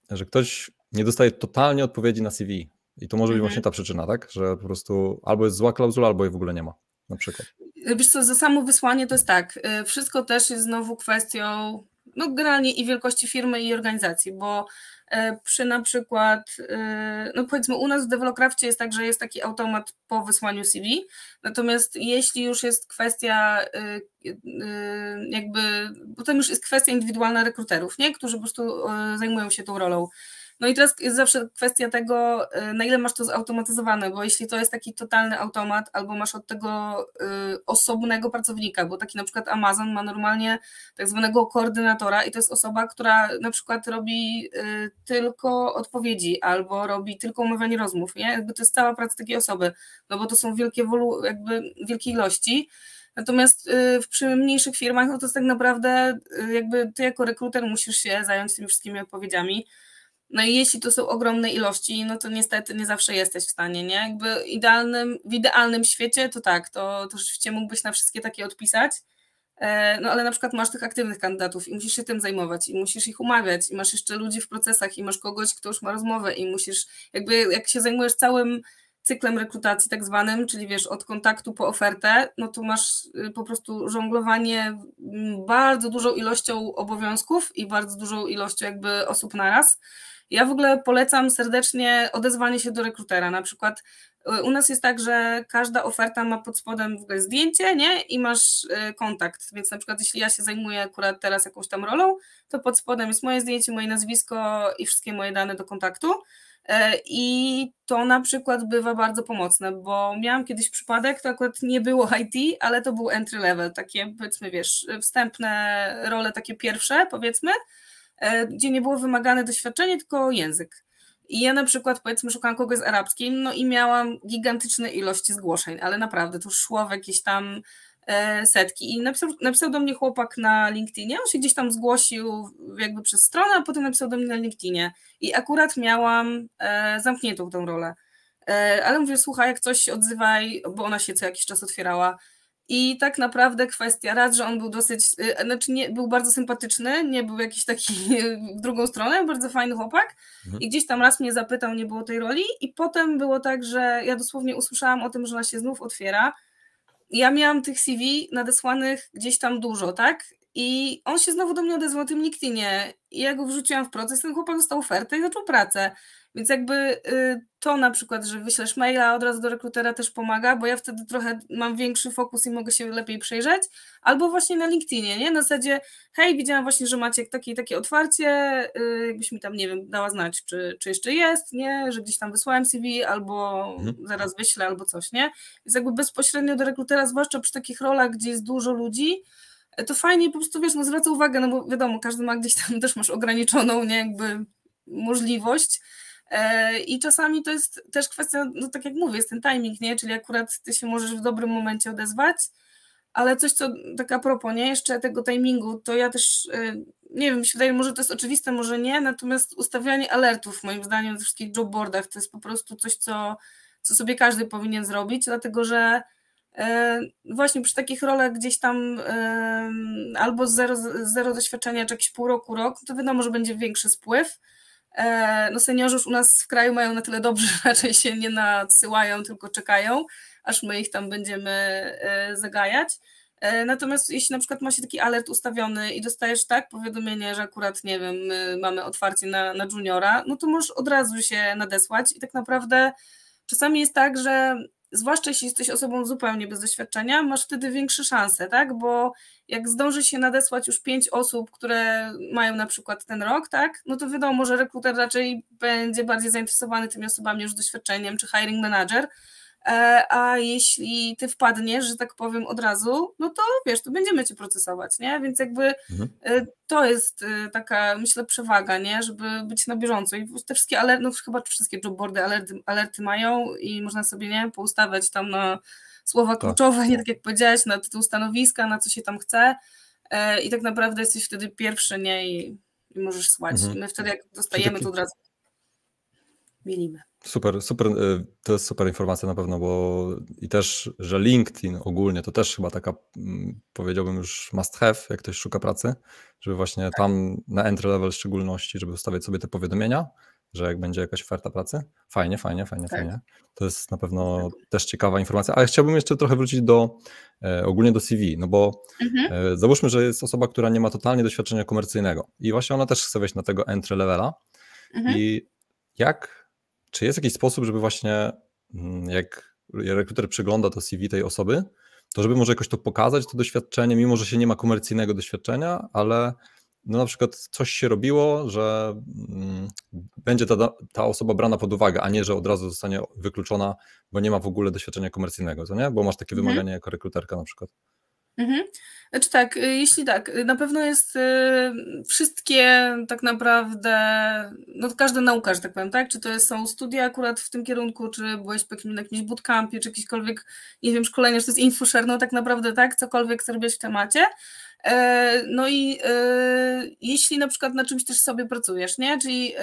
że ktoś nie dostaje totalnie odpowiedzi na CV. I to może być mhm. właśnie ta przyczyna, tak? Że po prostu albo jest zła klauzula, albo jej w ogóle nie ma, na przykład. Wiesz co, za samo wysłanie to jest tak, wszystko też jest znowu kwestią no generalnie i wielkości firmy i organizacji, bo E, przy na przykład, e, no powiedzmy u nas w Develocrafcie jest tak, że jest taki automat po wysłaniu CV, natomiast jeśli już jest kwestia e, jakby, to już jest kwestia indywidualna rekruterów, nie? którzy po prostu zajmują się tą rolą, no i teraz jest zawsze kwestia tego, y, na ile masz to zautomatyzowane, bo jeśli to jest taki totalny automat, albo masz od tego y, osobnego pracownika, bo taki na przykład Amazon ma normalnie tak zwanego koordynatora i to jest osoba, która na przykład robi y, tylko odpowiedzi albo robi tylko umawianie rozmów, nie? Jakby to jest cała praca takiej osoby, no bo to są wielkie wolu, jakby wielkie ilości. Natomiast przy mniejszych firmach, no to jest tak naprawdę jakby ty jako rekruter musisz się zająć tymi wszystkimi odpowiedziami. No i jeśli to są ogromne ilości, no to niestety nie zawsze jesteś w stanie, nie? Jakby idealnym, w idealnym świecie to tak, to, to rzeczywiście mógłbyś na wszystkie takie odpisać, e, no ale na przykład masz tych aktywnych kandydatów i musisz się tym zajmować i musisz ich umawiać i masz jeszcze ludzi w procesach i masz kogoś, kto już ma rozmowę i musisz, jakby jak się zajmujesz całym cyklem rekrutacji tak zwanym, czyli wiesz, od kontaktu po ofertę, no to masz y, po prostu żonglowanie bardzo dużą ilością obowiązków i bardzo dużą ilością jakby osób naraz. Ja w ogóle polecam serdecznie odezwanie się do rekrutera. Na przykład u nas jest tak, że każda oferta ma pod spodem w ogóle zdjęcie, nie? I masz y, kontakt. Więc na przykład jeśli ja się zajmuję akurat teraz jakąś tam rolą, to pod spodem jest moje zdjęcie, moje nazwisko i wszystkie moje dane do kontaktu. E, I to na przykład bywa bardzo pomocne, bo miałam kiedyś przypadek, to akurat nie było IT, ale to był entry level, takie powiedzmy, wiesz, wstępne role, takie pierwsze, powiedzmy, gdzie nie było wymagane doświadczenie, tylko język. I ja na przykład powiedzmy szukałam kogoś z arabskim, no i miałam gigantyczne ilości zgłoszeń, ale naprawdę to szło w jakieś tam e, setki. I napisał, napisał do mnie chłopak na LinkedInie, on się gdzieś tam zgłosił jakby przez stronę, a potem napisał do mnie na LinkedInie. I akurat miałam e, zamkniętą tą rolę. E, ale mówię, słuchaj, jak coś odzywaj, bo ona się co jakiś czas otwierała. I tak naprawdę kwestia raz, że on był dosyć, y, znaczy nie, był bardzo sympatyczny, nie był jakiś taki w drugą stronę, bardzo fajny chłopak. Mhm. I gdzieś tam raz mnie zapytał, nie było tej roli. I potem było tak, że ja dosłownie usłyszałam o tym, że ona się znów otwiera. Ja miałam tych CV nadesłanych gdzieś tam dużo, tak? I on się znowu do mnie odezwał tym LinkedInie. I ja go wrzuciłam w proces, ten chłopak dostał ofertę i zaczął pracę. Więc jakby y, to na przykład, że wyślesz maila od razu do rekrutera też pomaga, bo ja wtedy trochę mam większy fokus i mogę się lepiej przejrzeć. Albo właśnie na LinkedInie, nie? Na zasadzie, hej, widziałam właśnie, że macie takie takie otwarcie, y, jakbyś mi tam, nie wiem, dała znać, czy, czy jeszcze jest, nie? Że gdzieś tam wysłałem CV, albo mhm. zaraz wyślę, albo coś, nie? Więc jakby bezpośrednio do rekrutera, zwłaszcza przy takich rolach, gdzie jest dużo ludzi, to fajnie po prostu, wiesz, no zwraca uwagę, no bo wiadomo, każdy ma gdzieś tam, też masz ograniczoną, nie, jakby możliwość, I czasami to jest też kwestia, no tak jak mówię, jest ten timing, nie? Czyli akurat ty się możesz w dobrym momencie odezwać, ale coś, co tak a propos, nie? Jeszcze tego timingu, to ja też e, nie wiem, mi się wydaje, może to jest oczywiste, może nie, natomiast ustawianie alertów moim zdaniem na wszystkich jobboardach to jest po prostu coś, co, co sobie każdy powinien zrobić, dlatego że e, właśnie przy takich rolach gdzieś tam albo zero, zero doświadczenia, czy jakiś pół roku, rok, to wiadomo, że będzie większy spływ, E, no seniorzy już u nas w kraju mają na tyle dobrze, że raczej się nie nadsyłają, tylko czekają, aż my ich tam będziemy e, zagajać. E, natomiast jeśli na przykład ma się taki alert ustawiony i dostajesz tak powiadomienie, że akurat, nie wiem, mamy otwarcie na, na juniora, no to możesz od razu się nadesłać i tak naprawdę czasami jest tak, że zwłaszcza jeśli jesteś osobą zupełnie bez doświadczenia, masz wtedy większe szanse, tak? Bo jak zdąży się nadesłać już pięć osób, które mają na przykład ten rok, tak? No to wiadomo, że rekruter raczej będzie bardziej zainteresowany tymi osobami już doświadczeniem, czy hiring manager, a jeśli ty wpadniesz, że tak powiem od razu, no to wiesz, to będziemy cię procesować, nie? Więc jakby mhm. E, to jest e, taka, myślę, przewaga, nie? Żeby być na bieżąco i te wszystkie alerty, no chyba wszystkie jobboardy alerty, alerty mają i można sobie, nie, poustawiać tam na słowa tak. kluczowe, nie tak jak powiedziałeś, na tytuł stanowiska, na co się tam chce i tak naprawdę jesteś wtedy pierwszy, nie? I, i możesz słać. Mhm. My wtedy jak dostajemy, to od razu mielimy. Super, super, y, to jest super informacja na pewno, bo i też, że LinkedIn ogólnie to też chyba taka, mm, powiedziałbym już must have, jak ktoś szuka pracy, żeby właśnie tak. tam na entry level w szczególności, żeby ustawiać sobie te powiadomienia, że jak będzie jakaś oferta pracy. Fajnie, fajnie, fajnie, tak. fajnie. To jest na pewno tak. też ciekawa informacja, ale chciałbym jeszcze trochę wrócić do e, ogólnie do CV, no bo mhm. e, załóżmy, że jest osoba, która nie ma totalnie doświadczenia komercyjnego i właśnie ona też chce wejść na tego entry levela mhm. i jak czy jest jakiś sposób, żeby właśnie mm, jak rekruter przygląda to CV tej osoby, to żeby może jakoś to pokazać, to doświadczenie, mimo że się nie ma komercyjnego doświadczenia, ale no na przykład coś się robiło, że mm, będzie ta, ta osoba brana pod uwagę, a nie, że od razu zostanie wykluczona, bo nie ma w ogóle doświadczenia komercyjnego, co nie? Bo masz takie mhm. wymagania jako rekruterka na przykład. Mhm. Znaczy tak, y, jeśli tak, y, na pewno jest y, wszystkie tak naprawdę, no każda nauka, że tak powiem, tak? Czy to są studia akurat w tym kierunku, czy byłeś po jakimś, na jakimś bootcampie, czy jakiekolwiek, nie wiem, szkolenie, czy to jest infoshare, no tak naprawdę tak, cokolwiek zrobić w temacie. E, no i jeśli na przykład na czymś też sobie pracujesz, nie? Czyli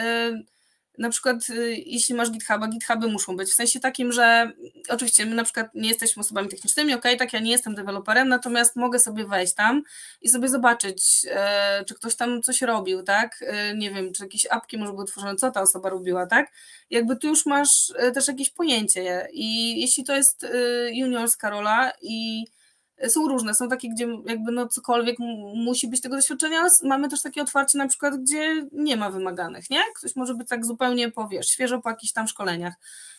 na przykład y, jeśli masz GitHuba, GitHuby muszą być w sensie takim, że oczywiście my na przykład nie jesteśmy osobami technicznymi, ok, tak ja nie jestem deweloperem, natomiast mogę sobie wejść tam i sobie zobaczyć, e, czy ktoś tam coś robił, tak, e, nie wiem, czy jakieś apki może były tworzone, co ta osoba robiła, tak, jakby tu już masz e, też jakieś pojęcie. I jeśli to jest juniorska rola i są różne, są takie, gdzie jakby no cokolwiek musi być tego doświadczenia, ale mamy też takie otwarcie na przykład, gdzie nie ma wymaganych, nie? Ktoś może być tak zupełnie, powiesz, świeżo po jakichś tam szkoleniach.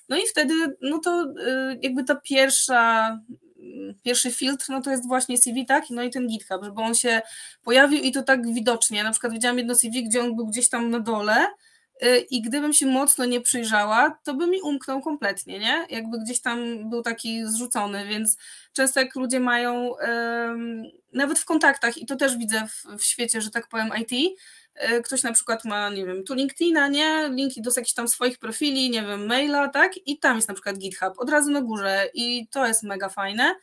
No i wtedy, no to y, jakby ta pierwsza pierwszy filtr, no to jest właśnie CV, tak, no i ten GitHub, żeby on się pojawił i to tak widocznie, na przykład widziałam jedno CV, gdzie on był gdzieś tam na dole, i gdybym się mocno nie przyjrzała, to by mi umknął kompletnie, nie? Jakby gdzieś tam był taki zrzucony, więc często jak ludzie mają, nawet w kontaktach, i to też widzę w, w świecie, że tak powiem IT, e, ktoś na przykład ma, nie wiem, tu LinkedIna, nie, linki do jakichś tam swoich profili, nie wiem, maila, tak, i tam jest na przykład GitHub, od razu na górze i to jest mega fajne,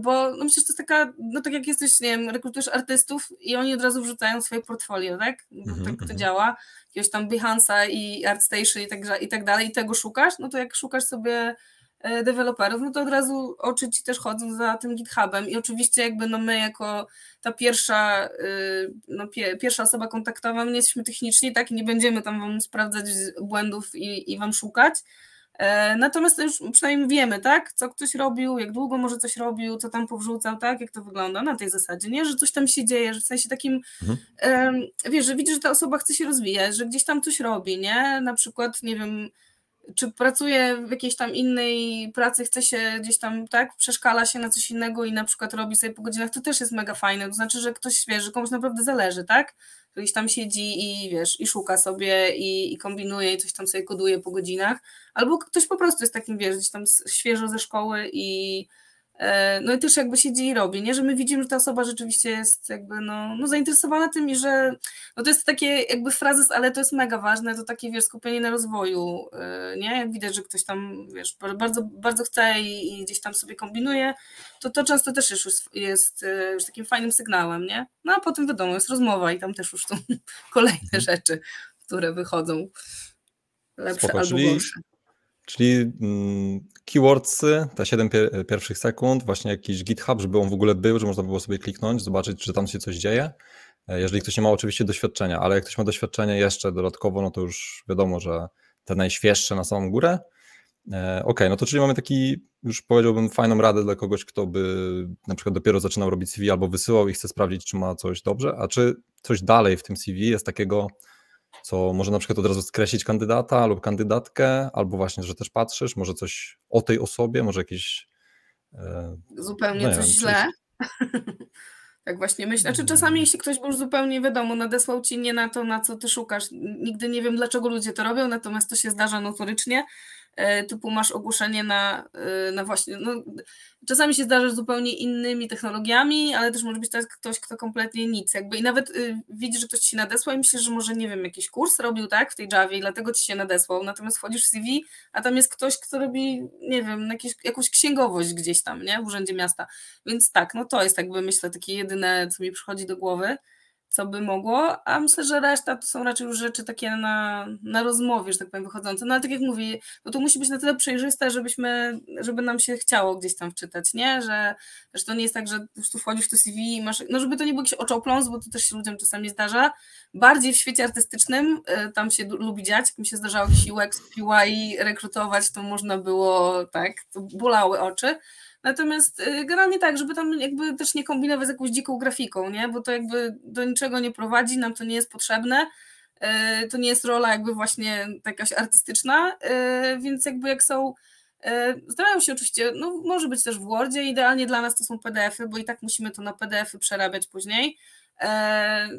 bo no myślę, że to jest taka, no tak jak jesteś, nie wiem, rekrutujesz artystów i oni od razu wrzucają swoje portfolio, tak, mm tak to mhm. działa, jakiegoś tam Behance'a i ArtStation i tak, i tak dalej i tego szukasz, no to jak szukasz sobie E, deweloperów, no to od razu oczy ci też chodzą za tym GitHubem. I oczywiście jakby no my jako ta pierwsza, y, no pierwsza osoba kontaktowa, my nie jesteśmy techniczni, tak, i nie będziemy tam wam sprawdzać błędów i, i wam szukać, e, Natomiast już przynajmniej wiemy, tak, co ktoś robił, jak długo może coś robił, co tam powrzucał, tak, jak to wygląda na tej zasadzie, nie, że coś tam się dzieje, że w sensie takim, mhm. wiesz, że widzisz, że ta osoba chce się rozwijać, że gdzieś tam coś robi, nie, na przykład, nie wiem, czy pracuje w jakiejś tam innej pracy, chce się gdzieś tam, tak, przeszkala się na coś innego i na przykład robi sobie po godzinach, to też jest mega fajne, to znaczy, że ktoś, wie, że komuś naprawdę zależy, tak, gdzieś tam siedzi i wiesz, i szuka sobie i, i kombinuje i coś tam sobie koduje po godzinach, albo ktoś po prostu jest takim, wiesz, gdzieś tam świeżo ze szkoły i no i też jakby siedzi i robi, nie? że my widzimy, że ta osoba rzeczywiście jest jakby no, no zainteresowana tym i że no to jest takie jakby frazes, ale to jest mega ważne, to takie wiesz, skupienie na rozwoju, e, nie? Jak widać, że ktoś tam wiesz, bardzo, bardzo chce i, i gdzieś tam sobie kombinuje, to to często też już jest, jest już takim fajnym sygnałem, nie? No a potem wiadomo, jest rozmowa i tam też już są kolejne mhm. rzeczy, które wychodzą lepsze Spoko, albo gorsze. Czyli mm, keywordsy, te 7 pier pierwszych sekund, właśnie jakiś GitHub, żeby on w ogóle był, że można było sobie kliknąć, zobaczyć, czy tam się coś dzieje. E, jeżeli ktoś nie ma oczywiście doświadczenia, ale jak ktoś ma doświadczenie jeszcze dodatkowo, no to już wiadomo, że te najświeższe na samą górę. E, ok, no to czyli mamy taki, już powiedziałbym, fajną radę dla kogoś, kto by na przykład dopiero zaczynał robić CV albo wysyłał i chce sprawdzić, czy ma coś dobrze, a czy coś dalej w tym CV jest takiego, co może na przykład od razu skreślić kandydata lub kandydatkę, albo właśnie, że też patrzysz, może coś o tej osobie, może jakieś. E, zupełnie no coś wiem, źle. tak właśnie myślę. Znaczy czasami jeśli ktoś był już zupełnie wiadomo, nadesłał ci nie na to, na co ty szukasz. Nigdy nie wiem, dlaczego ludzie to robią, natomiast to się zdarza notorycznie. E, typu masz ogłoszenie na, e, na właśnie, no, czasami się zdarza zupełnie innymi technologiami, ale też może być tak ktoś, kto kompletnie nic, jakby i nawet y, widzi, że ktoś ci nadesłał i myślisz, że może, nie wiem, jakiś kurs robił, tak, w tej Javie i dlatego ci się nadesłał, natomiast wchodzisz w CV, a tam jest ktoś, kto robi, nie wiem, jakieś, jakąś księgowość gdzieś tam, nie, w urzędzie miasta, więc tak, no to jest jakby, myślę, takie jedyne, co mi przychodzi do głowy, co by mogło, a myślę, że reszta to są raczej już rzeczy takie na, na rozmowie, że tak powiem, wychodzące. No ale tak jak mówię, bo to musi być na tyle przejrzyste, żebyśmy, żeby nam się chciało gdzieś tam wczytać, nie? Że, to nie jest tak, że po prostu wchodzisz w to CV i masz, no żeby to nie był jakiś oczopląs, bo to też się ludziom czasami zdarza. Bardziej w świecie artystycznym, y, tam się lubi dziać, jak mi się zdarzało jakiś UX, UI rekrutować, to można było, tak, to bolały oczy, Natomiast y, generalnie tak, żeby tam jakby też nie kombinować z jakąś dziką grafiką, nie? bo to jakby do niczego nie prowadzi, nam to nie jest potrzebne. Y, to nie jest rola jakby właśnie jakaś artystyczna, y, więc jakby jak są Starają się oczywiście, no może być też w Wordzie, idealnie dla nas to są PDFy, bo i tak musimy to na PDFy przerabiać później.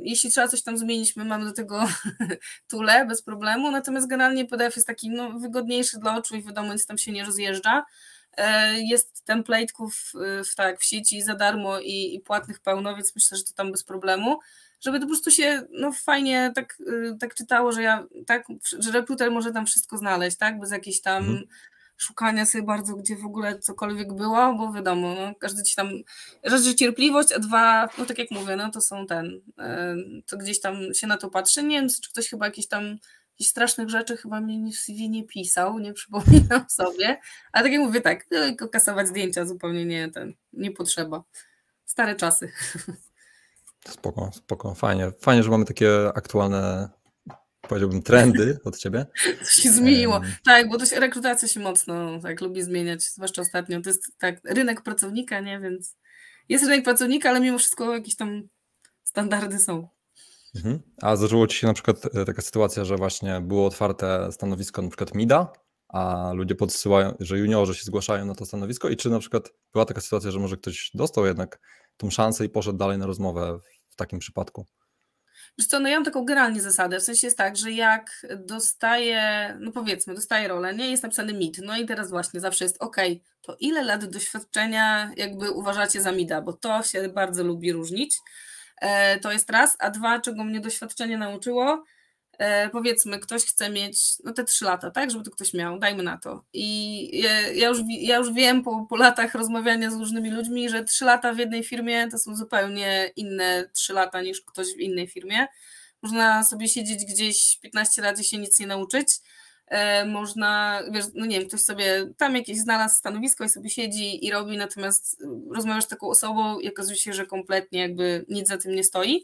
Jeśli trzeba coś tam zmienić, my mamy do tego tule bez problemu, natomiast generalnie PDF jest taki no, wygodniejszy dla oczu i wiadomo, nic tam się nie rozjeżdża. E, jest template'ków w, tak, w sieci za darmo i, i płatnych pełno, więc myślę, że to tam bez problemu żeby to po prostu się no, fajnie tak, y, tak czytało, że ja tak, że rekruter może tam wszystko znaleźć, tak? Bez jakiejś tam mhm. szukania sobie bardzo, gdzie w ogóle cokolwiek było, bo wiadomo, no, każdy ci tam raz, że cierpliwość, a dwa, no tak jak mówię, no to są ten, y, to gdzieś tam się na to patrzy. Nie wiem, czy ktoś chyba jakiś tam jakichś strasznych rzeczy chyba mi w CV nie pisał, nie przypominam sobie, ale tak jak mówię, tak, tylko kasować zdjęcia zupełnie nie, ten, nie potrzeba. Stare czasy. Spoko, spoko, fajnie. Fajnie, że mamy takie aktualne, powiedziałbym, trendy od ciebie. To się zmieniło. Um. Tak, bo to rekrutacja się mocno tak lubi zmieniać, zwłaszcza ostatnio. To jest tak rynek pracownika, nie, więc jest rynek pracownika, ale mimo wszystko jakieś tam standardy są. Mhm. A zdarzyło ci się na przykład e, taka sytuacja, że właśnie było otwarte stanowisko na przykład MIDA, a ludzie podsyłają, że juniorzy się zgłaszają na to stanowisko i czy na przykład była taka sytuacja, że może ktoś dostał jednak tą szansę i poszedł dalej na rozmowę w takim przypadku? Wiesz co, no ja mam taką generalnie zasadę, w sensie jest tak, że jak dostaję, no powiedzmy, dostaję rolę, nie, jest napisany MID, no i teraz właśnie zawsze jest ok, to ile lat doświadczenia jakby uważacie za MIDa, bo to się bardzo lubi różnić, to jest raz, a dwa, czego mnie doświadczenie nauczyło, e, powiedzmy, ktoś chce mieć no te trzy lata, tak, żeby to ktoś miał, dajmy na to. I ja, już, ja już wiem po, po latach rozmawiania z różnymi ludźmi, że trzy lata w jednej firmie to są zupełnie inne trzy lata niż ktoś w innej firmie. Można sobie siedzieć gdzieś 15 lat i się nic nie nauczyć, E, można, wiesz, no nie wiem, ktoś sobie tam jakieś znalazł stanowisko i sobie siedzi i robi, natomiast rozmawiasz z taką osobą i okazuje się, że kompletnie jakby nic za tym nie stoi.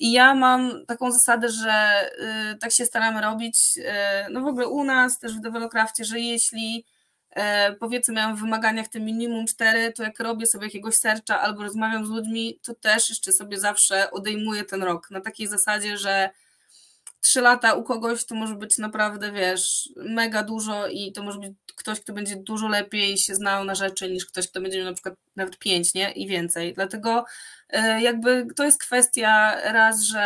I ja mam taką zasadę, że y, tak się staramy robić, y, no w ogóle u nas też w Develocraftie, że jeśli y, powiedzmy miałam w wymaganiach te minimum cztery, to jak robię sobie jakiegoś serca albo rozmawiam z ludźmi, to też jeszcze sobie zawsze odejmuję ten rok na takiej zasadzie, że trzy lata u kogoś to może być naprawdę, wiesz, mega dużo i to może być ktoś, kto będzie dużo lepiej się znał na rzeczy niż ktoś, kto będzie miał na przykład nawet pięć, nie? I więcej. Dlatego e, jakby to jest kwestia raz, że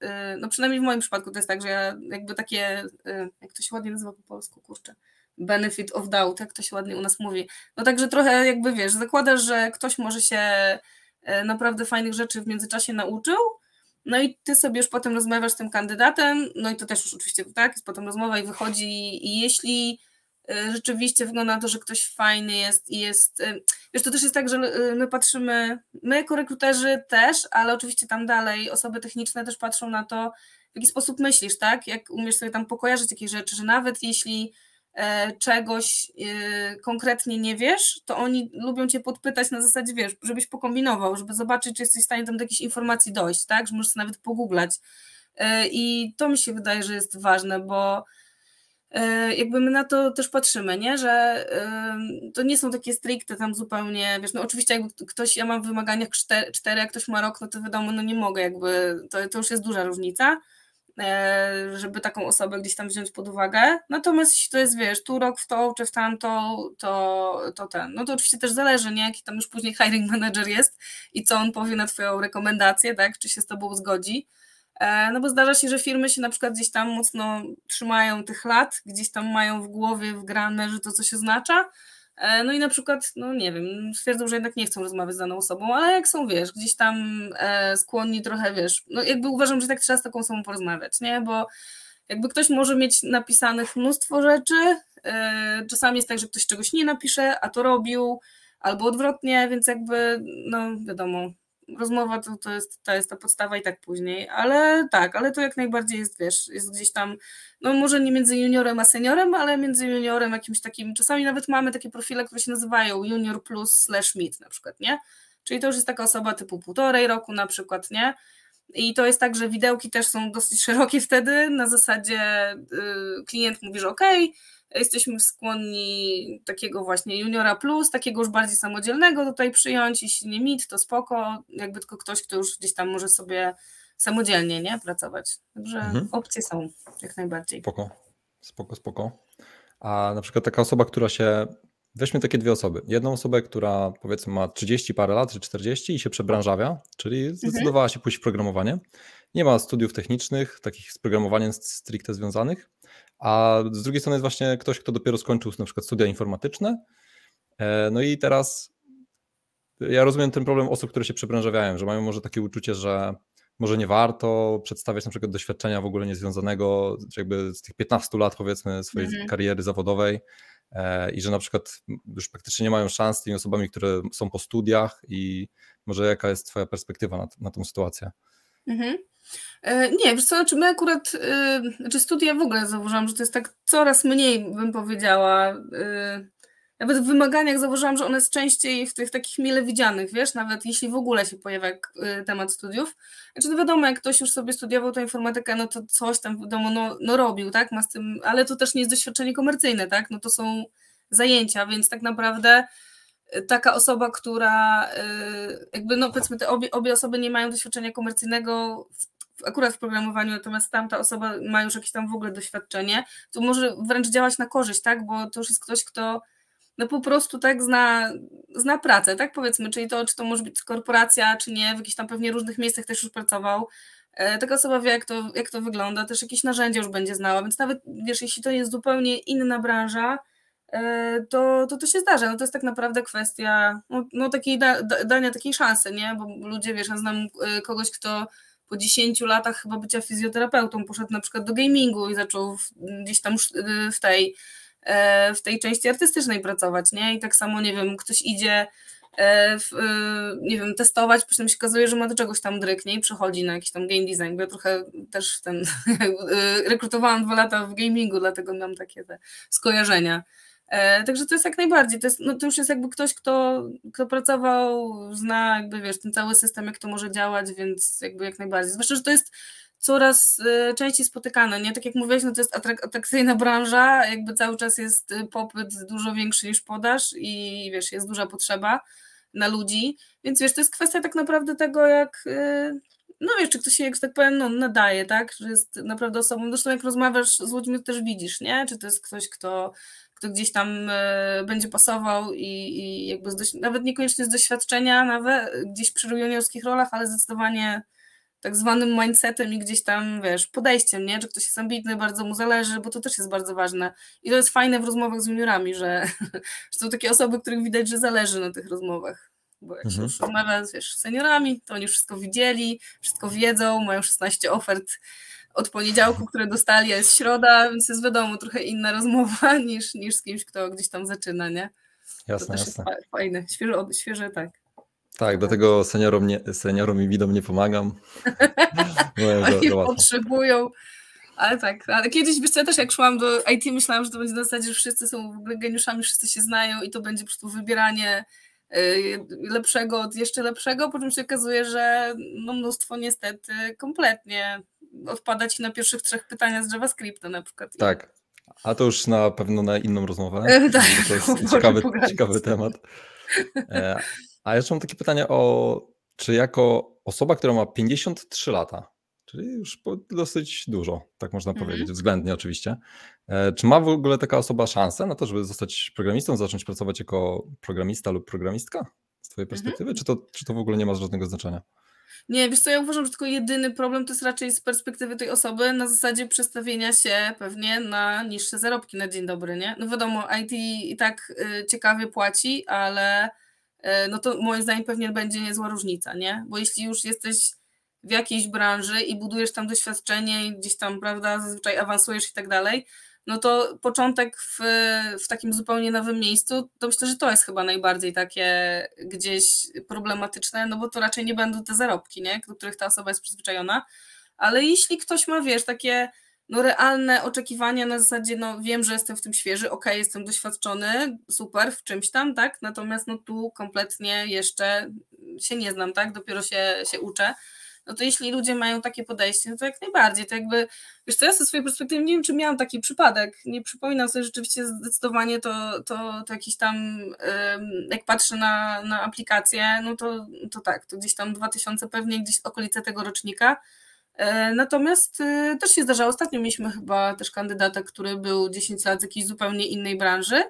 e, no przynajmniej w moim przypadku to jest tak, że ja jakby takie, e, jak to się ładnie nazywa po polsku, kurczę, benefit of doubt, jak to się ładnie u nas mówi. No także trochę jakby wiesz, zakładasz, że ktoś może się naprawdę fajnych rzeczy w międzyczasie nauczył, no i ty sobie już potem rozmawiasz z tym kandydatem, no i to też już oczywiście tak, jest potem rozmowa i wychodzi i jeśli y, rzeczywiście wygląda na to, że ktoś fajny jest i jest, y, wiesz, to też jest tak, że y, my patrzymy, my jako rekruterzy też, ale oczywiście tam dalej osoby techniczne też patrzą na to, w jaki sposób myślisz, tak, jak umiesz sobie tam pokojarzyć jakieś rzeczy, że nawet jeśli czegoś e, konkretnie nie wiesz, to oni lubią cię podpytać na zasadzie, wiesz, żebyś pokombinował, żeby zobaczyć, czy jesteś w stanie tam do jakichś informacji dojść, tak, że możesz nawet pogooglać. E, I to mi się wydaje, że jest ważne, bo jakby my na to też patrzymy, nie? że to nie są takie stricte tam zupełnie, wiesz, no oczywiście jakby ktoś, ja mam w wymaganiach cztery, cztery jak ktoś ma rok, no to wiadomo, no nie mogę jakby, to, to już jest duża różnica, E, żeby taką osobę gdzieś tam wziąć pod uwagę. Natomiast jeśli to jest, wiesz, tu rok w to, czy w tamto, to, to ten. No to oczywiście też zależy, nie? Jaki tam już później hiring manager jest i co on powie na twoją rekomendację, tak? Czy się z tobą zgodzi. E, no bo zdarza się, że firmy się na przykład gdzieś tam mocno trzymają tych lat, gdzieś tam mają w głowie wgrane, że to coś oznacza, E, no i na przykład, no nie wiem, stwierdzą, że jednak nie chcą rozmawiać z daną osobą, ale jak są, wiesz, gdzieś tam e, skłonni trochę, wiesz, no jakby uważam, że tak trzeba z taką osobą porozmawiać, nie, bo jakby ktoś może mieć napisanych mnóstwo rzeczy, e, czasami jest tak, że ktoś czegoś nie napisze, a to robił, albo odwrotnie, więc jakby, no wiadomo, rozmowa to, to, jest, to jest ta podstawa i tak później, ale tak, ale to jak najbardziej jest, wiesz, jest gdzieś tam, no może nie między juniorem a seniorem, ale między juniorem jakimś takim, czasami nawet mamy takie profile, które się nazywają junior plus slash mid na przykład, nie? Czyli to już jest taka osoba typu półtorej roku na przykład, nie? I to jest tak, że widełki też są dosyć szerokie wtedy, na zasadzie y, klient mówi, że okej, okay, jesteśmy skłonni takiego właśnie juniora plus, takiego już bardziej samodzielnego tutaj przyjąć, jeśli nie mit, to spoko, jakby tylko ktoś, kto już gdzieś tam może sobie samodzielnie nie pracować. Także mhm. opcje są jak najbardziej. Spoko, spoko, spoko. A na przykład taka osoba, która się Weźmy takie dwie osoby. Jedną osobę, która powiedzmy ma 30 parę lat czy 40 i się przebranżawia, czyli mhm. zdecydowała się pójść w programowanie. Nie ma studiów technicznych, takich z programowaniem stricte związanych, a z drugiej strony jest właśnie ktoś, kto dopiero skończył na przykład studia informatyczne. E, no i teraz ja rozumiem ten problem osób, które się przebranżawiają, że mają może takie uczucie, że może nie warto przedstawiać na przykład doświadczenia w ogóle niezwiązanego jakby z tych 15 lat powiedzmy swojej mhm. kariery zawodowej e, i że na przykład już praktycznie nie mają szans z tymi osobami, które są po studiach i może jaka jest twoja perspektywa na, na tą sytuację? Mhm. E, nie, wiesz co, znaczy my akurat, yy, znaczy studia w ogóle zauważyłam, że to jest tak coraz mniej, bym powiedziała, yy, nawet w wymaganiach zauważyłam, że one jest częściej w tych takich mile widzianych, wiesz, nawet jeśli w ogóle się pojawia yy, temat studiów. Znaczy no wiadomo, jak ktoś już sobie studiował tę informatykę, no to coś tam wiadomo, no, no robił, tak, ma z tym, ale to też nie jest doświadczenie komercyjne, tak, no to są zajęcia, więc tak naprawdę taka osoba, która jakby, no powiedzmy, te obie, obie osoby nie mają doświadczenia komercyjnego w akurat w programowaniu, natomiast tamta osoba ma już jakieś tam w ogóle doświadczenie, to może wręcz działać na korzyść, tak? Bo to już jest ktoś, kto no po prostu tak zna, zna pracę, tak powiedzmy, czyli to, czy to może być korporacja, czy nie, w jakichś tam pewnie różnych miejscach też już pracował. E, taka osoba wie, jak to, jak to wygląda, też jakieś narzędzia już będzie znała, więc nawet wiesz, jeśli to jest zupełnie inna branża, to, to to się zdarza. No to jest tak naprawdę kwestia no, no takiej da, da, dania takiej szansy, nie? Bo ludzie, wiesz, ja znam e, kogoś, kto po 10 latach chyba bycia fizjoterapeutą poszedł na przykład do gamingu i zaczął w, gdzieś tam w tej, w tej części artystycznej pracować, nie? I tak samo, nie wiem, ktoś idzie E, w, e, nie wiem, testować, potem się okazuje, że ma do czegoś tam dryknie i przechodzi na jakiś tam game design, bo ja trochę też ten e, rekrutowałam dwa lata w gamingu, dlatego mam takie te skojarzenia. Także to jest jak najbardziej, to, jest, no to już jest jakby ktoś, kto, kto pracował, zna jakby wiesz, ten cały system, jak to może działać, więc jakby jak najbardziej. Zwłaszcza, że to jest coraz częściej spotykane, nie? Tak jak mówiłeś, no to jest atrakcyjna branża, jakby cały czas jest popyt dużo większy niż podaż i wiesz, jest duża potrzeba na ludzi, więc wiesz, to jest kwestia tak naprawdę tego, jak y, no wiesz, czy ktoś się, jak tak powiem, no, nadaje, tak, że jest naprawdę osobą, zresztą jak rozmawiasz z ludźmi, to też widzisz, nie, czy to jest ktoś, kto, kto gdzieś tam y, będzie pasował i, i jakby z nawet niekoniecznie z doświadczenia, nawet gdzieś przy juniorskich rolach, ale zdecydowanie tak zwanym mindsetem i gdzieś tam, wiesz, podejściem, nie? Czy ktoś jest ambitny, bardzo mu zależy, bo to też jest bardzo ważne. I to jest fajne w rozmowach z juniorami, że, że są takie osoby, których widać, że zależy na tych rozmowach. Bo jak mhm. się już rozmawia wiesz, z seniorami, to oni wszystko widzieli, wszystko wiedzą, mają 16 ofert od poniedziałku, które dostali, jest środa, więc jest wiadomo, trochę inna rozmowa niż, niż z kimś, kto gdzieś tam zaczyna, nie? Jasne, to też jasne. jest fajne, świeże, świeże tak. Tak, dlatego seniorom, nie, seniorom i widom nie pomagam. Oni potrzebują. Ale tak, ale kiedyś, wiesz ja też jak szłam do IT, myślałam, że to będzie na zasadzie, że wszyscy są w ogóle geniuszami, wszyscy się znają i to będzie po prostu wybieranie lepszego od jeszcze lepszego, po czym się okazuje, że no mnóstwo niestety kompletnie odpada ci na pierwszych trzech pytaniach z JavaScripta na przykład. Tak, a to już na pewno na inną rozmowę. tak, to jest ciekawy, ciekawy temat. E, a jeszcze mam takie pytanie o, czy jako osoba, która ma 53 lata, czyli już dosyć dużo, tak można mhm. powiedzieć, względnie oczywiście, e, czy ma w ogóle taka osoba szansę na to, żeby zostać programistą, zacząć pracować jako programista lub programistka z twojej mhm. perspektywy, mhm. czy, to, czy to w ogóle nie ma żadnego znaczenia? Nie, wiesz co, ja uważam, że tylko jedyny problem to jest raczej z perspektywy tej osoby na zasadzie przestawienia się pewnie na niższe zarobki na dzień dobry, nie? No wiadomo, IT i tak y, ciekawie płaci, ale E, no to moim zdaniem pewnie będzie niezła różnica, nie? Bo jeśli już jesteś w jakiejś branży i budujesz tam doświadczenie i gdzieś tam, prawda, zazwyczaj awansujesz i tak dalej, no to początek w, w takim zupełnie nowym miejscu, to myślę, że to jest chyba najbardziej takie gdzieś problematyczne, no bo to raczej nie będą te zarobki, nie? Do których ta osoba jest przyzwyczajona. Ale jeśli ktoś ma, wiesz, takie no realne oczekiwania na zasadzie, no wiem, że jestem w tym świeży, ok, jestem doświadczony, super w czymś tam, tak, natomiast no tu kompletnie jeszcze się nie znam, tak, dopiero się, się uczę, no to jeśli ludzie mają takie podejście, no to jak najbardziej, to jakby, wiesz co, ja ze swojej perspektywy nie wiem, czy miałam taki przypadek, nie przypominam sobie rzeczywiście zdecydowanie to, to, to jakiś tam, jak patrzę na, na aplikację, no to, to tak, to gdzieś tam 2000 pewnie, gdzieś okolice tego rocznika, E, natomiast e, też się zdarzało, ostatnio mieliśmy chyba też kandydata, który był 10 lat z jakiejś zupełnie innej branży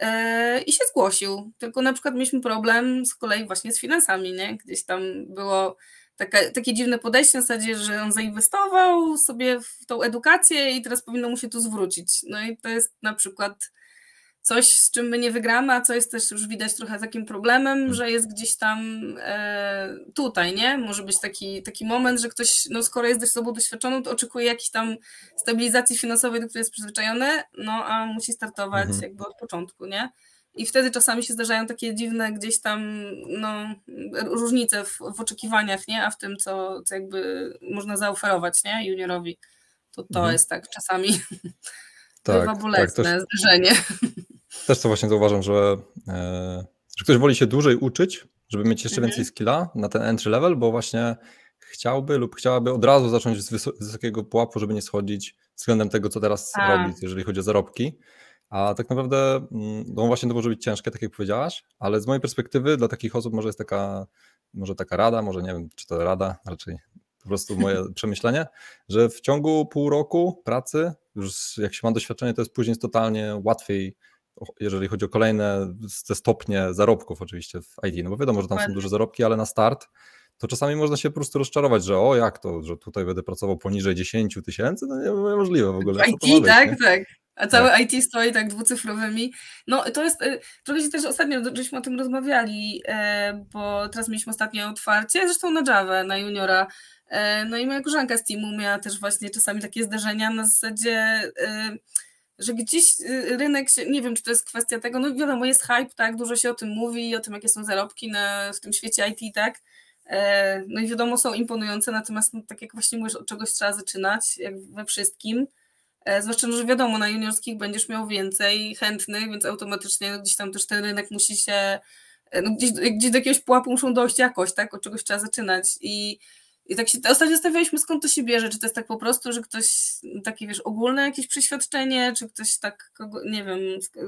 e, i się zgłosił. Tylko na przykład mieliśmy problem z kolei właśnie z finansami, nie? Gdzieś tam było takie, takie dziwne podejście na zasadzie, że on zainwestował sobie w tą edukację i teraz powinno mu się to zwrócić. No i to jest na przykład coś, z czym my nie wygramy, a co jest też już widać trochę takim problemem, hmm. że jest gdzieś tam e, tutaj, nie? Może być taki, taki moment, że ktoś, no skoro jest dość sobą doświadczoną, to oczekuje jakiejś tam stabilizacji finansowej, do której jest przyzwyczajony, no a musi startować mhm. jakby od początku, nie? I wtedy czasami się zdarzają takie dziwne gdzieś tam no, różnice w, w oczekiwaniach, nie? A w tym, co, co jakby można zaoferować, nie? Juniorowi. To to mhm. jest tak czasami tak, bywa bolesne tak, zderzenie. Też to właśnie zauważam, że, e, że ktoś woli się dłużej uczyć, żeby mieć jeszcze mhm. więcej skilla na ten entry level, bo właśnie chciałby lub chciałaby od razu zacząć z, wysok wysokiego pułapu, żeby nie schodzić względem tego, co teraz A. robi, jeżeli chodzi o zarobki. A tak naprawdę, mm, no właśnie to może być ciężkie, tak jak powiedziałaś, ale z mojej perspektywy dla takich osób może jest taka, może taka rada, może nie wiem, czy to rada, raczej po prostu moje przemyślenie, że w ciągu pół roku pracy, już jak się ma doświadczenie, to jest później totalnie łatwiej jeżeli chodzi o kolejne te stopnie zarobków oczywiście w IT, no bo wiadomo, że tam są duże zarobki, ale na start to czasami można się po prostu rozczarować, że o jak to, że tutaj będę pracował poniżej 10 tysięcy, no niemożliwe w ogóle. IT, tak, nie? tak. A całe tak. IT stoi tak dwucyfrowymi. No to jest, y, trochę się też ostatnio żeśmy o tym rozmawiali, e, bo teraz mieliśmy ostatnie otwarcie, zresztą na Java, na juniora, e, no i moja koleżanka z teamu miała też właśnie czasami takie zdarzenia na zasadzie e, że gdzieś rynek się, nie wiem, czy to jest kwestia tego, no wiadomo, jest hype, tak, dużo się o tym mówi, o tym, jakie są zarobki na, w tym świecie IT, tak, no i wiadomo, są imponujące, natomiast no, tak jak właśnie mówisz, od czegoś trzeba zaczynać, jak we wszystkim, E, zwłaszcza, że wiadomo, na juniorskich będziesz miał więcej chętnych, więc automatycznie gdzieś tam też ten rynek musi się, e, no gdzieś, gdzieś do jakiegoś pułapu muszą dojść jakoś, tak? Od czegoś trzeba zaczynać. I, i tak się ostatnio zastanawialiśmy, skąd to się bierze. Czy to jest tak po prostu, że ktoś takie, wiesz, ogólne jakieś przeświadczenie, czy ktoś tak, nie wiem,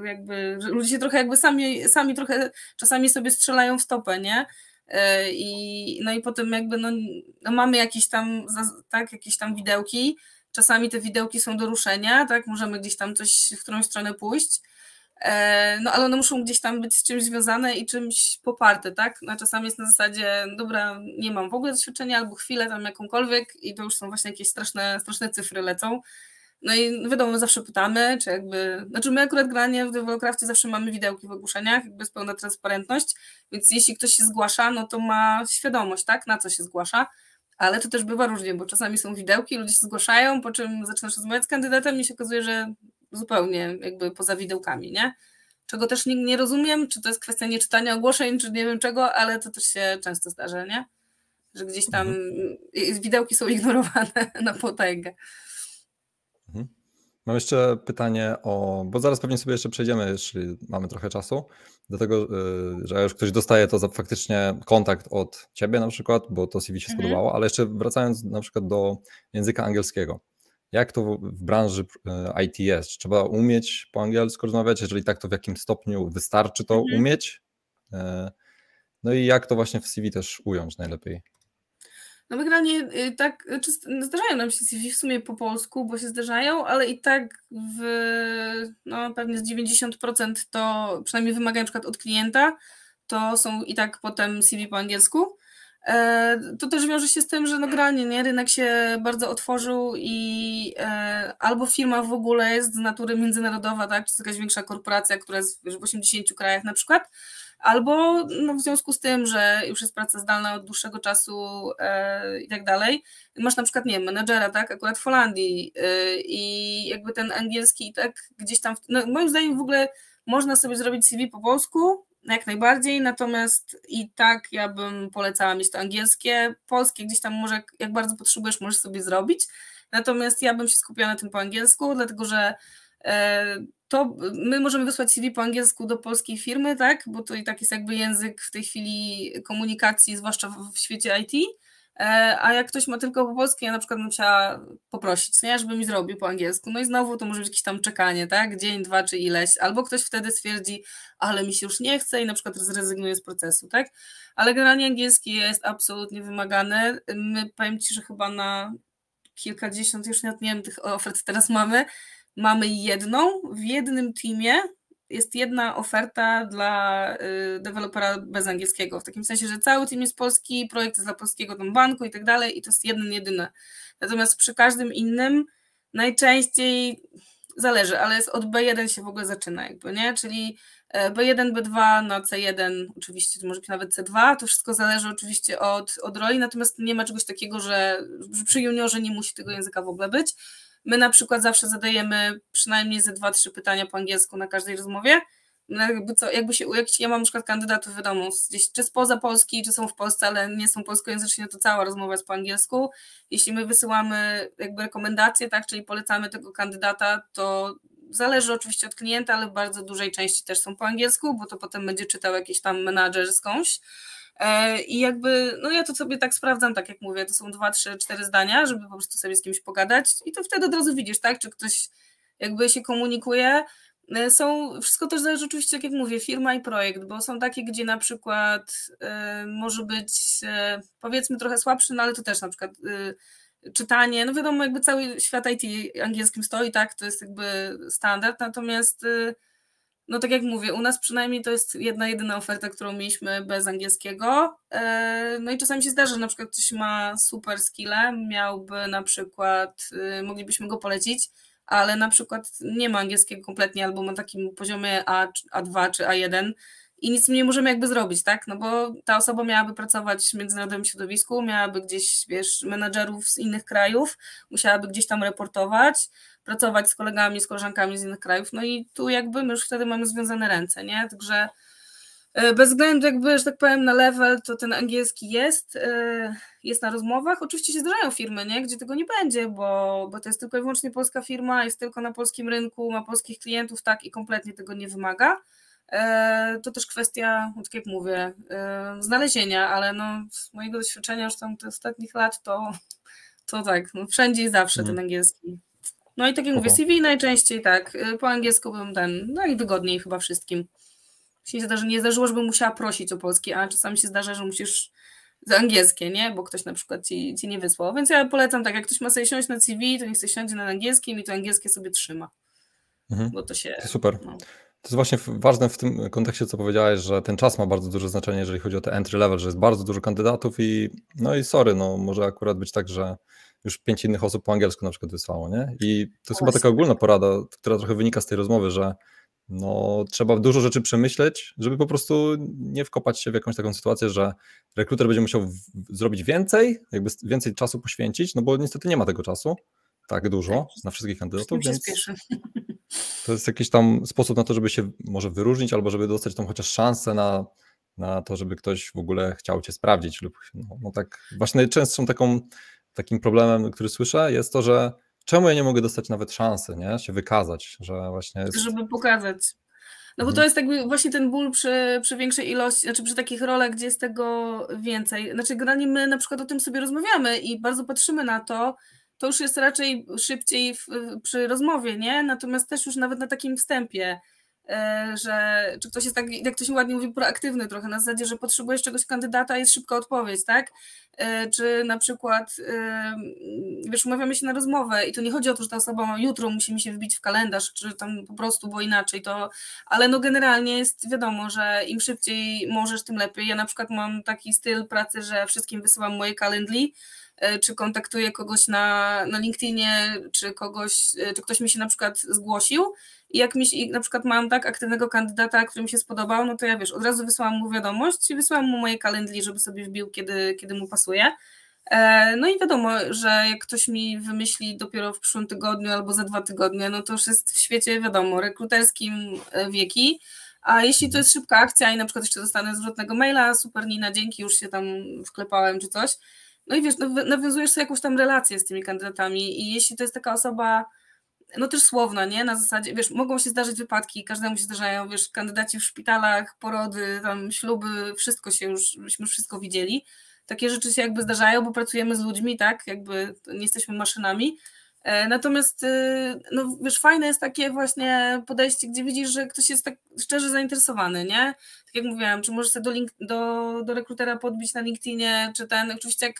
jakby, że ludzie się trochę jakby sami, sami trochę czasami sobie strzelają w stopę, nie? E, I, no i potem jakby no, no mamy jakieś tam, tak, jakieś tam widełki, Czasami te widełki są do ruszenia, tak? Możemy gdzieś tam coś, w którąś stronę pójść. E, no ale one muszą gdzieś tam być z czymś związane i czymś poparte, tak? No, czasami jest na zasadzie, dobra, nie mam w ogóle doświadczenia, albo chwilę tam jakąkolwiek i to już są właśnie jakieś straszne, straszne cyfry lecą. No i wiadomo, zawsze pytamy, czy jakby, znaczy my akurat granie w Developcraftie zawsze mamy widełki w ogłoszeniach, jakby jest pełna transparentność, więc jeśli ktoś się zgłasza, no to ma świadomość, tak, na co się zgłasza ale to też bywa różnie, bo czasami są widełki, ludzie się zgłaszają, po czym zaczynasz rozmawiać z kandydatem i się okazuje, że zupełnie jakby poza widełkami, nie? Czego też nie, nie rozumiem, czy to jest kwestia nieczytania ogłoszeń, czy nie wiem czego, ale to też się często zdarza, nie? Że gdzieś tam mhm. widełki są ignorowane na potęgę. Mam jeszcze pytanie o, bo zaraz pewnie sobie jeszcze przejdziemy, jeśli mamy trochę czasu, do tego, y, że już ktoś dostaje to za faktycznie kontakt od ciebie na przykład, bo to CV się mhm. spodobało, ale jeszcze wracając na przykład do języka angielskiego. Jak to w branży y, IT jest? Czy trzeba umieć po angielsku rozmawiać? Jeżeli tak, to w jakim stopniu wystarczy to mhm. umieć? Y, no i jak to właśnie w CV też ująć najlepiej? No wygranie y, tak, y, zdarzają nam się CV w sumie po polsku, bo się zdarzają, ale i tak w, no pewnie z 90% to przynajmniej wymagają na przykład od klienta, to są i tak potem CV po angielsku. E, to też wiąże się z tym, że no granie, nie? rynek się bardzo otworzył i e, albo firma w ogóle jest z natury międzynarodowa, tak? czy jest jakaś większa korporacja, która jest w 80 krajach na przykład, albo no, w związku z tym, że już jest praca zdalna od dłuższego czasu e, i tak dalej, masz na przykład, nie wiem, menedżera, tak, akurat w Holandii e, i jakby ten angielski i tak gdzieś tam, no, moim zdaniem w ogóle można sobie zrobić CV po polsku, jak najbardziej, natomiast i tak ja bym polecała mieć to angielskie, polskie gdzieś tam może jak bardzo potrzebujesz, możesz sobie zrobić, natomiast ja bym się skupiała na tym po angielsku, dlatego że e, to my możemy wysłać CV po angielsku do polskiej firmy, tak? Bo to i tak jest jakby język w tej chwili komunikacji, zwłaszcza w, w świecie IT. E, a jak ktoś ma tylko po polsku, ja na przykład bym musiała poprosić, nie, żeby mi zrobił po angielsku. No i znowu to może być jakieś tam czekanie, tak? Dzień, dwa czy ileś. Albo ktoś wtedy stwierdzi, ale mi się już nie chce i na przykład zrezygnuje z procesu, tak? Ale generalnie angielski jest absolutnie wymagany. My powiem Ci, że chyba na kilkadziesiąt, już nie wiem, tych ofert teraz mamy, mamy jedną, w jednym teamie jest jedna oferta dla y, dewelopera bez angielskiego, w takim sensie, że cały team jest polski, projekt jest dla polskiego tam banku i tak dalej i to jest jeden, jedyny. Natomiast przy każdym innym najczęściej zależy, ale jest od B1 się w ogóle zaczyna jakby, nie? Czyli B1, B2 na C1, oczywiście to może być nawet C2, to wszystko zależy oczywiście od, od roli, natomiast nie ma czegoś takiego, że przy juniorze nie musi tego języka w ogóle być. My na przykład zawsze zadajemy przynajmniej ze dwa, trzy pytania po angielsku na każdej rozmowie. No jakby, co, jakby się, jak ja mam na przykład kandydatów, wiadomo, gdzieś czy spoza Polski, czy są w Polsce, ale nie są polskojęzyczni, to cała rozmowa jest po angielsku. Jeśli my wysyłamy jakby rekomendacje, tak, czyli polecamy tego kandydata, to zależy oczywiście od klienta, ale w bardzo dużej części też są po angielsku, bo to potem będzie czytał jakiś tam menadżer skądś. E, I jakby, no ja to sobie tak sprawdzam, tak jak mówię, to są dwa, trzy, cztery zdania, żeby po prostu sobie z kimś pogadać i to wtedy od razu widzisz, tak, czy ktoś jakby się komunikuje. E, są, wszystko też zależy oczywiście, tak jak mówię, firma i projekt, bo są takie, gdzie na przykład y, może być y, powiedzmy trochę słabszy, no ale to też na przykład y, czytanie, no wiadomo, jakby cały świat IT angielskim stoi, tak, to jest jakby standard, natomiast no tak jak mówię, u nas przynajmniej to jest jedna, jedyna oferta, którą mieliśmy bez angielskiego. E, no i czasami się zdarza, że na przykład ktoś ma super skille, miałby na przykład, y, moglibyśmy go polecić, ale na przykład nie ma angielskiego kompletnie albo na takim poziomie A, A2 czy A1 i nic nie możemy jakby zrobić, tak? No bo ta osoba miałaby pracować w międzynarodowym środowisku, miałaby gdzieś, wiesz, menadżerów z innych krajów, musiałaby gdzieś tam reportować, pracować z kolegami, z koleżankami z innych krajów, no i tu jakby my już wtedy mamy związane ręce, nie? Także e, bez względu jakby, że tak powiem, na level, to ten angielski jest, e, jest na rozmowach. Oczywiście się zdarzają firmy, nie? gdzie tego nie będzie, bo, bo to jest tylko i wyłącznie polska firma, jest tylko na polskim rynku, ma polskich klientów, tak, i kompletnie tego nie wymaga. E, to też kwestia, no tak jak mówię, znalezienia, ale no, z mojego doświadczenia już tam tych ostatnich lat to, to tak, no wszędzie i zawsze mhm. ten angielski no i tak jak mówię, CV najczęściej tak, y, po angielsku bym ten, no i wygodniej chyba wszystkim. Się zdarzy, nie zdarzyło, żebym musiała prosić o polski, a czasami się zdarza, że musisz za angielskie, nie? Bo ktoś na przykład ci, ci nie wysłał. Więc ja polecam tak, jak ktoś ma sobie siąść na CV, to niech sobie siądzie na angielskim i to angielskie sobie trzyma. Mhm. Bo to się... Super. No. To jest właśnie ważne w tym kontekście, co powiedziałeś, że ten czas ma bardzo duże znaczenie, jeżeli chodzi o te entry level, że jest bardzo dużo kandydatów i no i sorry, no może akurat być tak, że już pięć innych osób po angielsku na przykład wysłało, nie? I to jest chyba taka ogólna porada, która trochę wynika z tej rozmowy, że no, trzeba dużo rzeczy przemyśleć, żeby po prostu nie wkopać się w jakąś taką sytuację, że rekruter będzie musiał zrobić więcej, jakby więcej czasu poświęcić, no bo niestety nie ma tego czasu tak dużo tak. na wszystkich kandydatów, więc to jest jakiś tam sposób na to, żeby się może wyróżnić albo żeby dostać tą chociaż szansę na, na to, żeby ktoś w ogóle chciał cię sprawdzić lub no, no tak, właśnie najczęstszą taką takim problemem, który słyszę, jest to, że czemu ja nie mogę dostać nawet szansy, nie? Się wykazać, że właśnie. Jest... Żeby pokazać. No bo mhm. to jest jakby właśnie ten ból przy, przy większej ilości, znaczy przy takich rolach, gdzie jest tego więcej. Znaczy generalnie my na przykład o tym sobie rozmawiamy i bardzo patrzymy na to, to już jest raczej szybciej w, przy rozmowie, nie? Natomiast też już nawet na takim wstępie E, że czy ktoś jest tak, jak to się ładnie mówi, proaktywny trochę, na zasadzie, że potrzebujesz czegoś kandydata, jest szybka odpowiedź, tak? E, czy na przykład, e, wiesz, umawiamy się na rozmowę i to nie chodzi o to, że ta osoba jutro musi mi się wbić w kalendarz, czy tam po prostu, bo inaczej to, ale no generalnie jest wiadomo, że im szybciej możesz, tym lepiej. Ja na przykład mam taki styl pracy, że wszystkim wysyłam moje kalendli, czy kontaktuję kogoś na, na LinkedInie, czy kogoś, czy ktoś mi się na przykład zgłosił i jak mi na przykład mam tak aktywnego kandydata, który mi się spodobał, no to ja wiesz, od razu wysłałam mu wiadomość i wysłałam mu moje kalendli, żeby sobie wbił, kiedy, kiedy mu pasuje. E, no i wiadomo, że jak ktoś mi wymyśli dopiero w przyszłym tygodniu albo za dwa tygodnie, no to już jest w świecie, wiadomo, rekruterskim e, wieki. A jeśli to jest szybka akcja i na przykład jeszcze dostanę zwrotnego maila, super Nina, dzięki, już się tam wklepałem czy coś. No i wiesz, no, nawiązujesz sobie jakąś tam relację z tymi kandydatami i jeśli to jest taka osoba, no też słowna, nie? Na zasadzie, wiesz, mogą się zdarzyć wypadki, każdemu się zdarzają, wiesz, kandydaci w szpitalach, porody, tam śluby, wszystko się już, myśmy wszystko widzieli. Takie rzeczy się jakby zdarzają, bo pracujemy z ludźmi, tak? Jakby nie jesteśmy maszynami. E, natomiast, y, no wiesz, fajne jest takie właśnie podejście, gdzie widzisz, że ktoś jest tak szczerze zainteresowany, nie? Tak jak mówiłam, czy możesz sobie do, link, do, do rekrutera podbić na LinkedInie, czy ten, oczywiście jak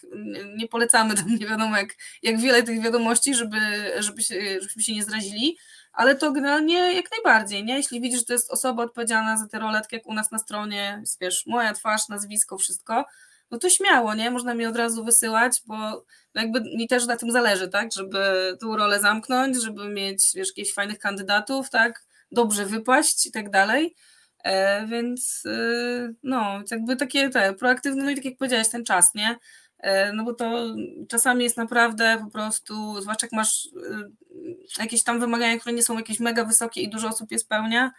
nie polecamy tam nie wiadomo jak, jak wiele tych wiadomości, żeby, żeby się, żebyśmy się nie zrazili, ale to generalnie jak najbardziej, nie? Jeśli widzisz, że to jest osoba odpowiedzialna za te role, tak jak u nas na stronie, wiesz, moja twarz, nazwisko, wszystko, no to śmiało, nie? Można mi od razu wysyłać, bo jakby mi też na tym zależy, tak? Żeby tą rolę zamknąć, żeby mieć, wiesz, jakichś fajnych kandydatów, tak? Dobrze wypaść i tak dalej. E, więc e, no, jakby takie te proaktywne, no i tak jak powiedziałeś, ten czas, nie? E, no bo to czasami jest naprawdę po prostu, zwłaszcza jak masz e, jakieś tam wymagania, które nie są jakieś mega wysokie i dużo osób je spełnia,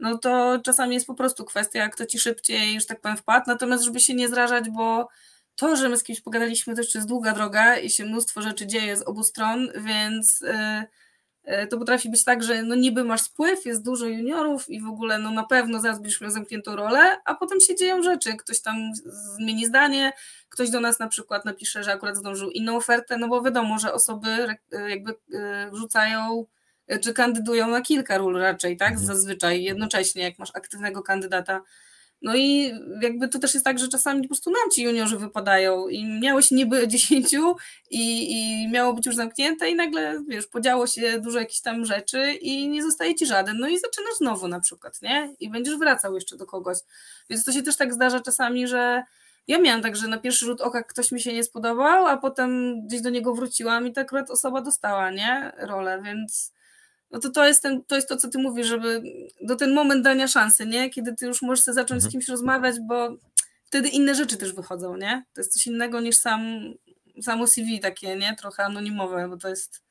no to czasami jest po prostu kwestia, kto ci szybciej, że tak powiem, wpadł. Natomiast, żeby się nie zrażać, bo to, że my z kimś pogadaliśmy, to jeszcze jest długa droga i się mnóstwo rzeczy dzieje z obu stron, więc yy, to potrafi być tak, że no niby masz spływ, jest dużo juniorów i w ogóle no na pewno zaraz będziesz miał zamkniętą rolę, a potem się dzieją rzeczy, ktoś tam zmieni zdanie, ktoś do nas na przykład napisze, że akurat zdążył inną ofertę, no bo wiadomo, że osoby jakby wrzucają czy kandydują na kilka ról raczej, tak? Mhm. Zazwyczaj jednocześnie, jak masz aktywnego kandydata. No i jakby to też jest tak, że czasami po prostu nam ci juniorzy wypadają i miałeś niby dziesięciu i, i miało być już zamknięte i nagle, wiesz, podziało się dużo jakichś tam rzeczy i nie zostaje ci żaden, no i zaczynasz znowu na przykład, nie? I będziesz wracał jeszcze do kogoś. Więc to się też tak zdarza czasami, że ja miałam tak, że na pierwszy rzut oka ktoś mi się nie spodobał, a potem gdzieś do niego wróciłam i ta akurat osoba dostała, nie? Rolę, więc no to to jest, ten, to jest to, co ty mówisz, żeby do ten moment dania szansy, nie? Kiedy ty już możesz zacząć mhm. z kimś rozmawiać, bo wtedy inne rzeczy też wychodzą, nie? To jest coś innego niż sam, samo CV takie, nie? Trochę anonimowe, bo to jest...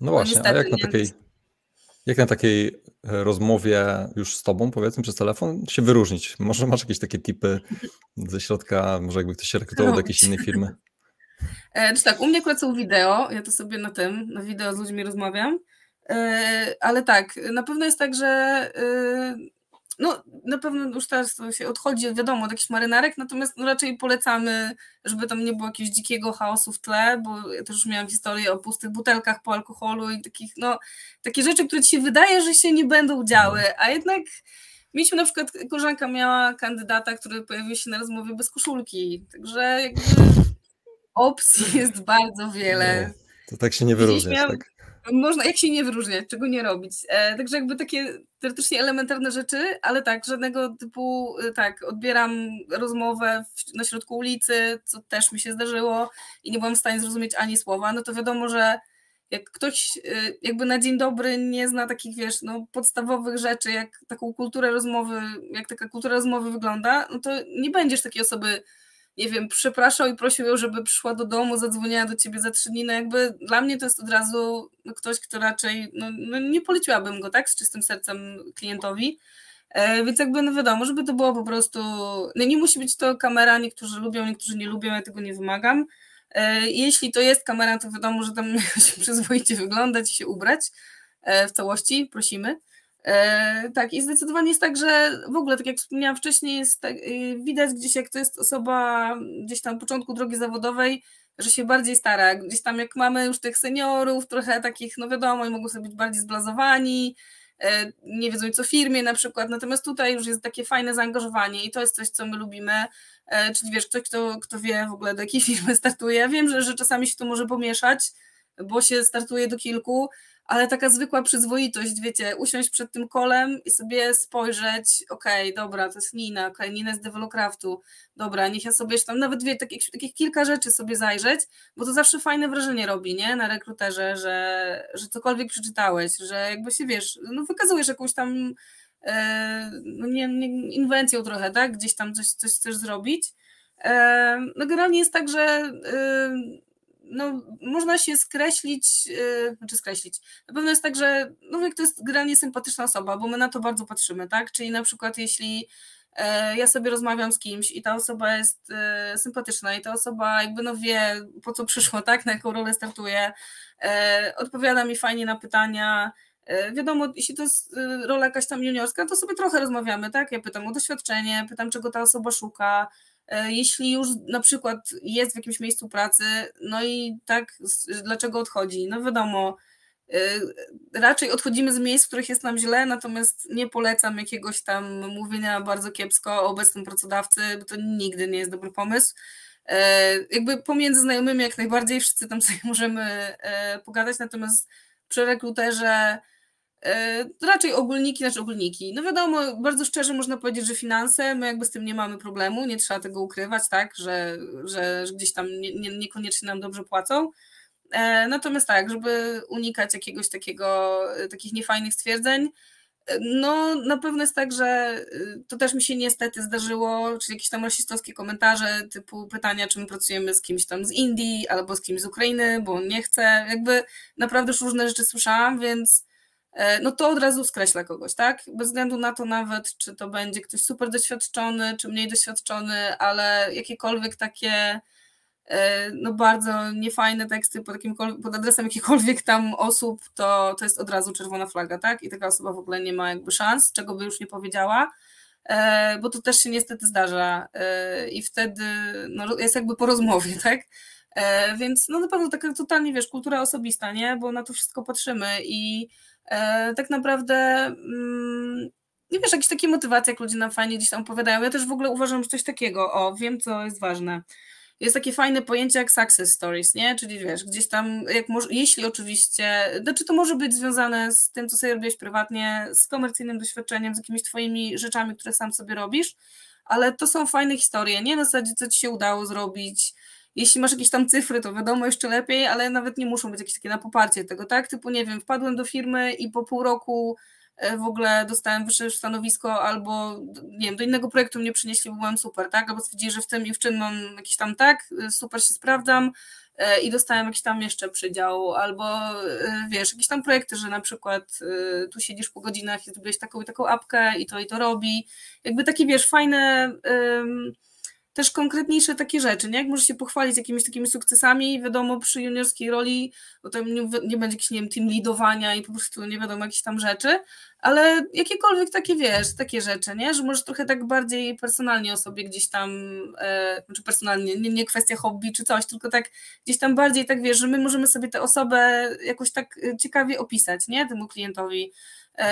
No właśnie, niestety, a jak na takiej... Jak na takiej e, rozmowie już z tobą, powiedzmy, przez telefon, się wyróżnić? Może masz jakieś takie tipy ze środka, może jakby ktoś się rekrutował do jakiejś innej firmy? E, czy tak, u mnie akurat są wideo, ja to sobie na tym, na wideo z ludźmi rozmawiam, ale tak, na pewno jest tak, że e, no na pewno już teraz to się odchodzi, wiadomo, od jakichś marynarek, natomiast no, raczej polecamy, żeby tam nie było jakiegoś dzikiego chaosu w tle, bo ja też już miałam historię o pustych butelkach po alkoholu i takich, no, takie rzeczy, które ci się wydaje, że się nie będą działy, a jednak mieliśmy na przykład, koleżanka miała kandydata, który pojawił się na rozmowie bez koszulki, także jakby opcji jest bardzo wiele. No, to tak się nie wyróżniać, tak? Można, jak się nie wyróżniać, czego nie robić. E, także jakby takie teoretycznie elementarne rzeczy, ale tak, żadnego typu, y, tak, odbieram rozmowę w, na środku ulicy, co też mi się zdarzyło i nie byłam w stanie zrozumieć ani słowa, no to wiadomo, że jak ktoś y, jakby na dzień dobry nie zna takich, wiesz, no, podstawowych rzeczy, jak taką kulturę rozmowy, jak taka kultura rozmowy wygląda, no to nie będziesz takiej osoby nie wiem, przepraszał i prosił ją, żeby przyszła do domu, zadzwoniła do ciebie za trzy dni, no jakby dla mnie to jest od razu ktoś, kto raczej, no, no nie poleciłabym go, tak, z czystym sercem klientowi, e, więc jakby no wiadomo, żeby to było po prostu, no nie musi być to kamera, niektórzy lubią, niektórzy nie lubią, ja tego nie wymagam, e, jeśli to jest kamera, to wiadomo, że tam się przyzwoicie wyglądać i się ubrać e, w całości, prosimy, tak, i zdecydowanie jest tak, że w ogóle, tak jak wspomniałam wcześniej, jest tak, y, widać gdzieś, jak to jest osoba gdzieś tam początku drogi zawodowej, że się bardziej stara. Gdzieś tam, jak mamy już tych seniorów, trochę takich, no wiadomo, i mogą sobie być bardziej zblazowani, e, nie wiedzą co firmie na przykład, natomiast tutaj już jest takie fajne zaangażowanie i to jest coś, co my lubimy, e, czyli wiesz, ktoś, kto, kto wie w ogóle do jakiej firmy startuje. Wiem, że, że czasami się to może pomieszać, bo się startuje do kilku, ale taka zwykła przyzwoitość, wiecie, usiąść przed tym kolem i sobie spojrzeć, okej, okay, dobra, to jest Nina, okej, okay, Nina jest Develocraftu, dobra, niech ja sobie tam nawet wie, takich, takich kilka rzeczy sobie zajrzeć, bo to zawsze fajne wrażenie robi, nie, na rekruterze, że, że cokolwiek przeczytałeś, że jakby się, wiesz, no wykazujesz jakąś tam e, no nie, nie, inwencją trochę, tak, gdzieś tam coś, coś chcesz zrobić, e, no generalnie jest tak, że e, no, można się skreślić, yy, znaczy skreślić. Na pewno jest tak, że no, to jest generalnie sympatyczna osoba, bo my na to bardzo patrzymy, tak? Czyli na przykład jeśli e, ja sobie rozmawiam z kimś i ta osoba jest e, sympatyczna i ta osoba jakby no wie po co przyszło, tak? Na jaką rolę startuje, e, odpowiada mi fajnie na pytania, Wiadomo, jeśli to jest rola jakaś tam juniorska, to sobie trochę rozmawiamy, tak? Ja pytam o doświadczenie, pytam, czego ta osoba szuka, jeśli już na przykład jest w jakimś miejscu pracy, no i tak, dlaczego odchodzi? No wiadomo, e, raczej odchodzimy z miejsc, w których jest nam źle, natomiast nie polecam jakiegoś tam mówienia bardzo kiepsko o obecnym pracodawcy, bo to nigdy nie jest dobry pomysł. E, jakby pomiędzy znajomymi jak najbardziej wszyscy tam sobie możemy pogadać, natomiast przy rekruterze E, raczej ogólniki, znaczy ogólniki. No wiadomo, bardzo szczerze można powiedzieć, że finanse, my jakby z tym nie mamy problemu, nie trzeba tego ukrywać, tak, że, że, gdzieś tam nie, nie, niekoniecznie nam dobrze płacą. E, natomiast tak, żeby unikać jakiegoś takiego, e, takich niefajnych stwierdzeń, no na pewno jest tak, że to też mi się niestety zdarzyło, czy jakieś tam rasistowskie komentarze typu pytania, czy my pracujemy z kimś tam z Indii albo z kimś z Ukrainy, bo on nie chce, jakby naprawdę już różne rzeczy słyszałam, więc E, no to od razu skreśla kogoś, tak? Bez względu na to nawet, czy to będzie ktoś super doświadczony, czy mniej doświadczony, ale jakiekolwiek takie e, no bardzo niefajne teksty pod, pod adresem jakichkolwiek tam osób, to, to jest od razu czerwona flaga, tak? I taka osoba w ogóle nie ma jakby szans, czego by już nie powiedziała, e, bo to też się niestety zdarza i wtedy no, jest jakby po rozmowie, tak? Więc no na pewno taka totalnie, wiesz, kultura osobista, nie? Bo na to wszystko patrzymy i E, tak naprawdę mm, nie wiesz, jakieś takie motywacje, jak ludzie nam fajnie gdzieś tam opowiadają. Ja też w ogóle uważam, że coś takiego, o, wiem, co jest ważne. Jest takie fajne pojęcie jak success stories, nie? Czyli wiesz, gdzieś tam, jak może, jeśli oczywiście, znaczy to może być związane z tym, co sobie robisz prywatnie, z komercyjnym doświadczeniem, z jakimiś twoimi rzeczami, które sam sobie robisz, ale to są fajne historie, nie? Na zasadzie, co ci się udało zrobić, jeśli masz jakieś tam cyfry, to wiadomo jeszcze lepiej, ale nawet nie muszą być jakieś takie na poparcie tego, tak? Typu, nie wiem, wpadłem do firmy i po pół roku e, w ogóle dostałem wyższe stanowisko albo, nie wiem, do innego projektu mnie przynieśli, byłem super, tak? Albo stwierdzili, że w tym i w czym mam jakiś tam tak, e, super się sprawdzam e, i dostałem jakiś tam jeszcze przydział, albo wiesz, jakieś tam projekty, że na przykład tu siedzisz po godzinach i zrobiłeś taką i taką apkę i to i to robi. Jakby takie, wiesz, fajne też konkretniejsze takie rzeczy, nie? Jak możesz się pochwalić jakimiś takimi sukcesami, wiadomo, przy juniorskiej roli, bo tam nie, nie będzie jakiś, nie wiem, team leadowania i po prostu nie wiadomo, jakieś tam rzeczy, ale jakiekolwiek takie, wiesz, takie rzeczy, nie? Że możesz trochę tak bardziej personalnie o sobie gdzieś tam, e, znaczy personalnie, nie, nie kwestia hobby czy coś, tylko tak gdzieś tam bardziej tak, wiesz, że my możemy sobie tę osobę jakoś tak e, ciekawie opisać, nie? Temu klientowi,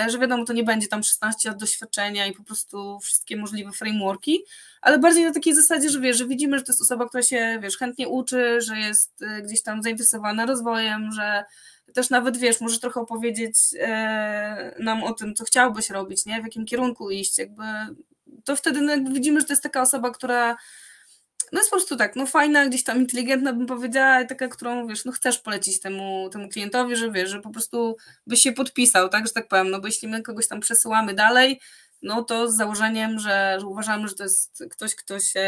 że wiadomo, to nie będzie tam 16 lat doświadczenia i po prostu wszystkie możliwe frameworki, ale bardziej na takiej zasadzie, że wiesz, że widzimy, że to jest osoba, która się, wiesz, chętnie uczy, że jest e, gdzieś tam zainteresowana rozwojem, że też nawet, wiesz, możesz trochę opowiedzieć e, nam o tym, co chciałbyś robić, nie, w jakim kierunku iść, jakby to wtedy no, jakby widzimy, że to jest taka osoba, która no jest po prostu tak, no fajna, gdzieś tam inteligentna bym powiedziała, taka, którą wiesz, no chcesz polecić temu, temu klientowi, że wiesz, że po prostu byś się podpisał, tak, że tak powiem, no bo jeśli my kogoś tam przesyłamy dalej, no to z założeniem, że, że uważamy, że to jest ktoś, kto się,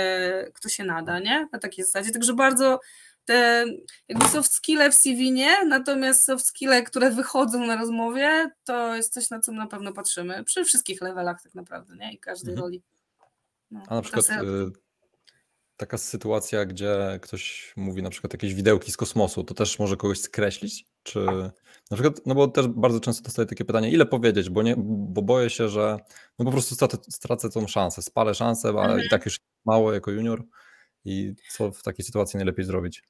kto się nada, nie? Na takiej zasadzie. Także bardzo te jakby soft skille w CV nie, natomiast soft skille, które wychodzą na rozmowie, to jest coś, na co na pewno patrzymy przy wszystkich levelach tak naprawdę, nie? I każdej mhm. roli. No, A na przykład taka sytuacja, gdzie ktoś mówi na przykład jakieś widełki z kosmosu, to też może kogoś skreślić? Czy na przykład, no bo też bardzo często dostaję takie pytanie, ile powiedzieć, bo, nie, bo boję się, że no po prostu stracę, stracę tą szansę, spalę szansę, ale mhm. i tak już mało jako junior i co w takiej sytuacji najlepiej zrobić?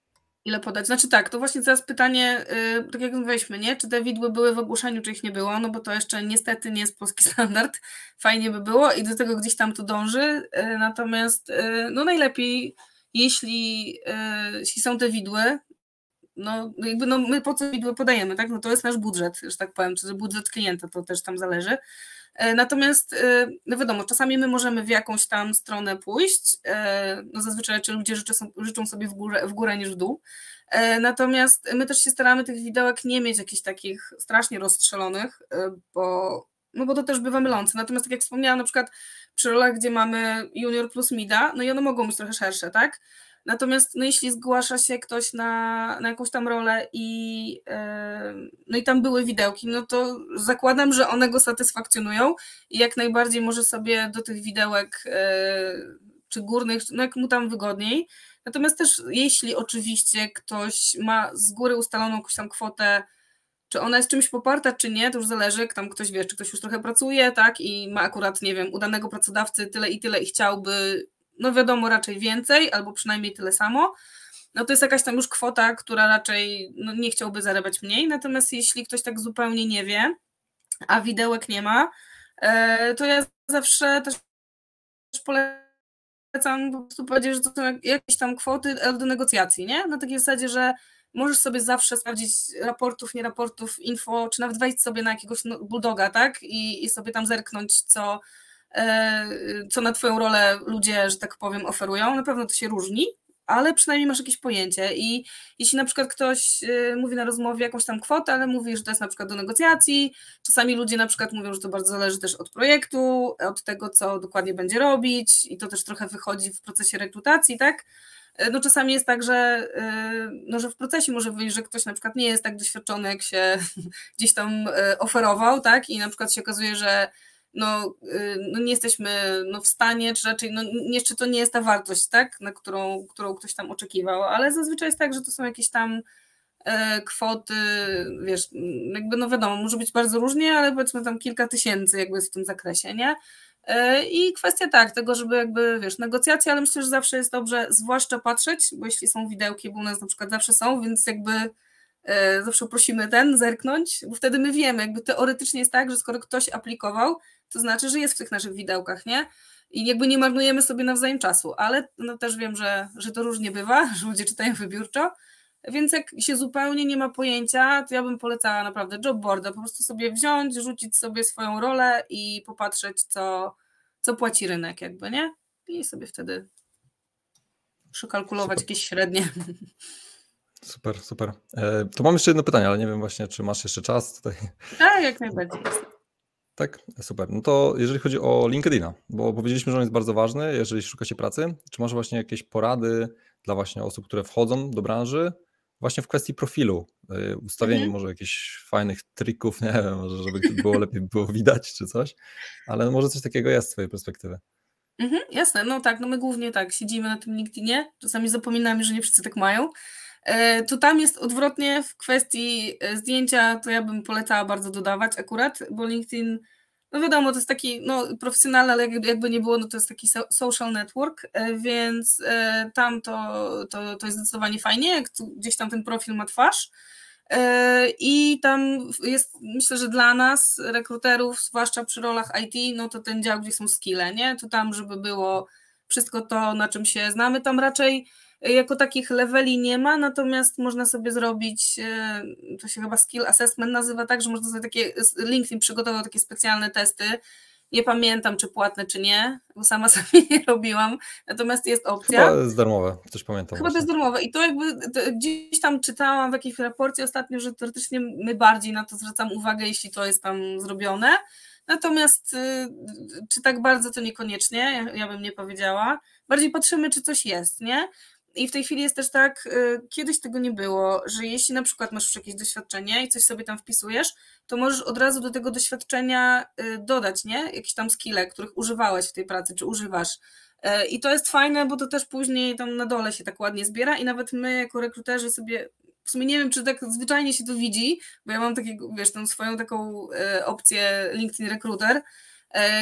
Ile podać? Znaczy tak, to właśnie teraz pytanie, yy, tak jak mówiliśmy, nie? Czy te widły były w ogłoszeniu, czy ich nie było? No bo to jeszcze niestety nie jest polski standard. Fajnie by było i do tego gdzieś tam to dąży. Yy, natomiast yy, no najlepiej, jeśli, y, jeśli są te widły, no jakby no my po co widły podajemy, tak? No to jest nasz budżet, że tak powiem, czy budżet klienta, to też tam zależy. E, natomiast, e, no wiadomo, czasami my możemy w jakąś tam stronę pójść, e, no zazwyczaj czy ludzie życzą, życzą sobie w górę, w górę niż w dół, natomiast my też się staramy tych widełek nie mieć jakichś takich strasznie rozstrzelonych, bo, no bo to też bywa mylące. Natomiast tak jak wspomniałam, na przykład przy rolach, gdzie mamy junior plus mida, no i one mogą być trochę szersze, tak? Natomiast no, jeśli zgłasza się ktoś na, na jakąś tam rolę i, yy, no i tam były widełki, no to zakładam, że one go satysfakcjonują i jak najbardziej może sobie do tych widełek yy, czy górnych, no jak mu tam wygodniej. Natomiast też jeśli oczywiście ktoś ma z góry ustaloną jakąś tam kwotę, czy ona jest czymś poparta, czy nie, to już zależy, tam ktoś wie, czy ktoś już trochę pracuje, tak, i ma akurat, nie wiem, udanego pracodawcy tyle i tyle i chciałby no wiadomo, raczej więcej, albo przynajmniej tyle samo, no to jest jakaś tam już kwota, która raczej no, nie chciałby zarabiać mniej. Natomiast jeśli ktoś tak zupełnie nie wie, a widełek nie ma, e, to ja zawsze też polecam po prostu powiedzieć, że to są jakieś tam kwoty do negocjacji, nie? Na takiej zasadzie, że możesz sobie zawsze sprawdzić raportów, nie raportów, info, czy nawet wejść sobie na jakiegoś no, bulldoga, tak? I, i sobie tam zerknąć, co, E, co na Twoją rolę ludzie, że tak powiem, oferują. Na pewno to się różni, ale przynajmniej masz jakieś pojęcie. I jeśli na przykład ktoś e, mówi na rozmowie jakąś tam kwotę, ale mówi, że to jest na przykład do negocjacji, czasami ludzie na przykład mówią, że to bardzo zależy też od projektu, od tego, co dokładnie będzie robić, i to też trochę wychodzi w procesie rekrutacji, tak? E, no czasami jest tak, że, no, że w procesie może wyjść, że ktoś na przykład nie jest tak doświadczony, jak się gdzieś tam oferował, tak? I na przykład się okazuje, że no, y, no nie jesteśmy no, w stanie, czy raczej no, jeszcze to nie jest ta wartość, tak, na którą, którą ktoś tam oczekiwał, ale zazwyczaj jest tak, że to są jakieś tam e, kwoty, wiesz, jakby no wiadomo, może być bardzo różnie, ale powiedzmy tam kilka tysięcy jakby w tym zakresie, nie? E, I kwestia tak, tego, żeby jakby, wiesz, negocjacje, ale myślę, że zawsze jest dobrze zwłaszcza patrzeć, bo jeśli są widełki, bo u nas na przykład zawsze są, więc jakby zawsze prosimy ten, zerknąć, bo wtedy my wiemy, jakby teoretycznie jest tak, że skoro ktoś aplikował, to znaczy, że jest w tych naszych widełkach, nie? I jakby nie marnujemy sobie nawzajem czasu, ale no też wiem, że, że to różnie bywa, że ludzie czytają wybiórczo, więc jak się zupełnie nie ma pojęcia, to ja bym polecała naprawdę jobboarda, po prostu sobie wziąć, rzucić sobie swoją rolę i popatrzeć, co, co płaci rynek, jakby, nie? I sobie wtedy przekalkulować super. jakieś średnie. Super, super. E, to mam jeszcze jedno pytanie, ale nie wiem właśnie, czy masz jeszcze czas tutaj. Tak, jak najbardziej. Tak, super. No to jeżeli chodzi o LinkedIna, bo powiedzieliśmy, że on jest bardzo ważny, jeżeli szukacie pracy, czy masz właśnie jakieś porady dla właśnie osób, które wchodzą do branży, właśnie w kwestii profilu, y, ustawienie mhm. może jakichś fajnych trików, nie wiem, może żeby było lepiej było widać czy coś, ale może coś takiego jest z twojej perspektywy. Mhm, jasne, no tak, no my głównie tak, siedzimy na tym LinkedInie, czasami zapominamy, że nie wszyscy tak mają. E, tu tam jest odwrotnie w kwestii e, zdjęcia, to ja bym polecała bardzo dodawać akurat, bo LinkedIn no wiadomo, to jest taki no, profesjonalny, ale jakby nie było, no to jest taki social network, e, więc tam to, to, to jest zdecydowanie fajnie, jak gdzieś tam ten profil ma twarz. I tam jest, myślę, że dla nas, rekruterów, zwłaszcza przy rolach IT, no to ten dział, gdzie są skille, nie? To tam, żeby było wszystko to, na czym się znamy, tam raczej jako takich leveli nie ma, natomiast można sobie zrobić, e, to się chyba skill assessment nazywa tak, że można sobie takie, LinkedIn przygotował takie specjalne testy, nie pamiętam, czy płatne, czy nie, bo sama sobie nie robiłam. Natomiast jest opcja. Chyba jest darmowe, coś pamiętam. Chyba właśnie. to jest darmowe. I to jakby to gdzieś tam czytałam w jakiejś raporcie ostatnio, że teoretycznie my bardziej na to zwracam uwagę, jeśli to jest tam zrobione. Natomiast y, czy tak bardzo to niekoniecznie, ja bym nie powiedziała. Bardziej patrzymy, czy coś jest, nie? I w tej chwili jest też tak, y, kiedyś tego nie było, że jeśli na przykład masz już jakieś doświadczenie i coś sobie tam wpisujesz, to możesz od razu do tego doświadczenia y, dodać, nie? Jakieś tam skille, których używałeś w tej pracy, czy używasz. Y, I to jest fajne, bo to też później tam na dole się tak ładnie zbiera i nawet my jako rekruterzy sobie w sumie nie wiem, czy tak zwyczajnie się to widzi, bo ja mam takiego, wiesz, tą swoją taką opcję LinkedIn Recruiter,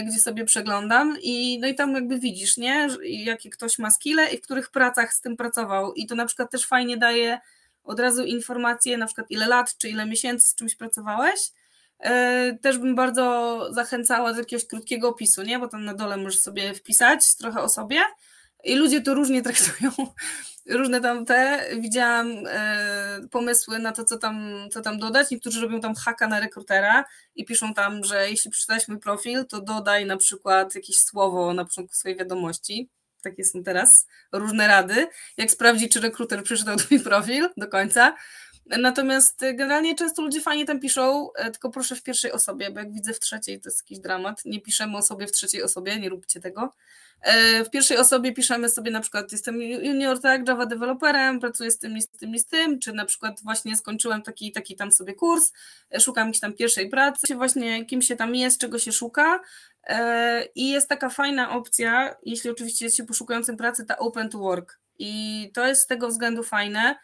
gdzie sobie przeglądam i no i tam jakby widzisz, nie, jakie ktoś ma skille i w których pracach z tym pracował. I to na przykład też fajnie daje od razu informacje, na przykład ile lat czy ile miesięcy z czymś pracowałeś. E, też bym bardzo zachęcała do jakiegoś krótkiego opisu, nie, bo tam na dole możesz sobie wpisać trochę o sobie i ludzie to różnie traktują, różne tam te, widziałam e, pomysły na to, co tam, co tam dodać. Niektórzy robią tam haka na rekrutera i piszą tam, że jeśli przeczytałeś mój profil, to dodaj na przykład jakieś słowo na początku swojej wiadomości. Takie są teraz różne rady. Jak sprawdzić, czy rekruter przeczytał twój profil do końca. Natomiast generalnie często ludzie fajnie tam piszą, e, tylko proszę w pierwszej osobie, bo jak widzę w trzeciej, to jest jakiś dramat. Nie piszemy o sobie w trzeciej osobie, nie róbcie tego. E, w pierwszej osobie piszemy sobie na przykład jestem junior, tak, Java developerem, pracuję z tym z tym z tym, czy na przykład właśnie skończyłem taki taki tam sobie kurs, e, szukam jakiejś tam pierwszej pracy, właśnie kim się tam jest, czego się szuka i jest taka fajna opcja, jeśli oczywiście jest się poszukującym pracy, ta open to work i to jest z tego względu fajne,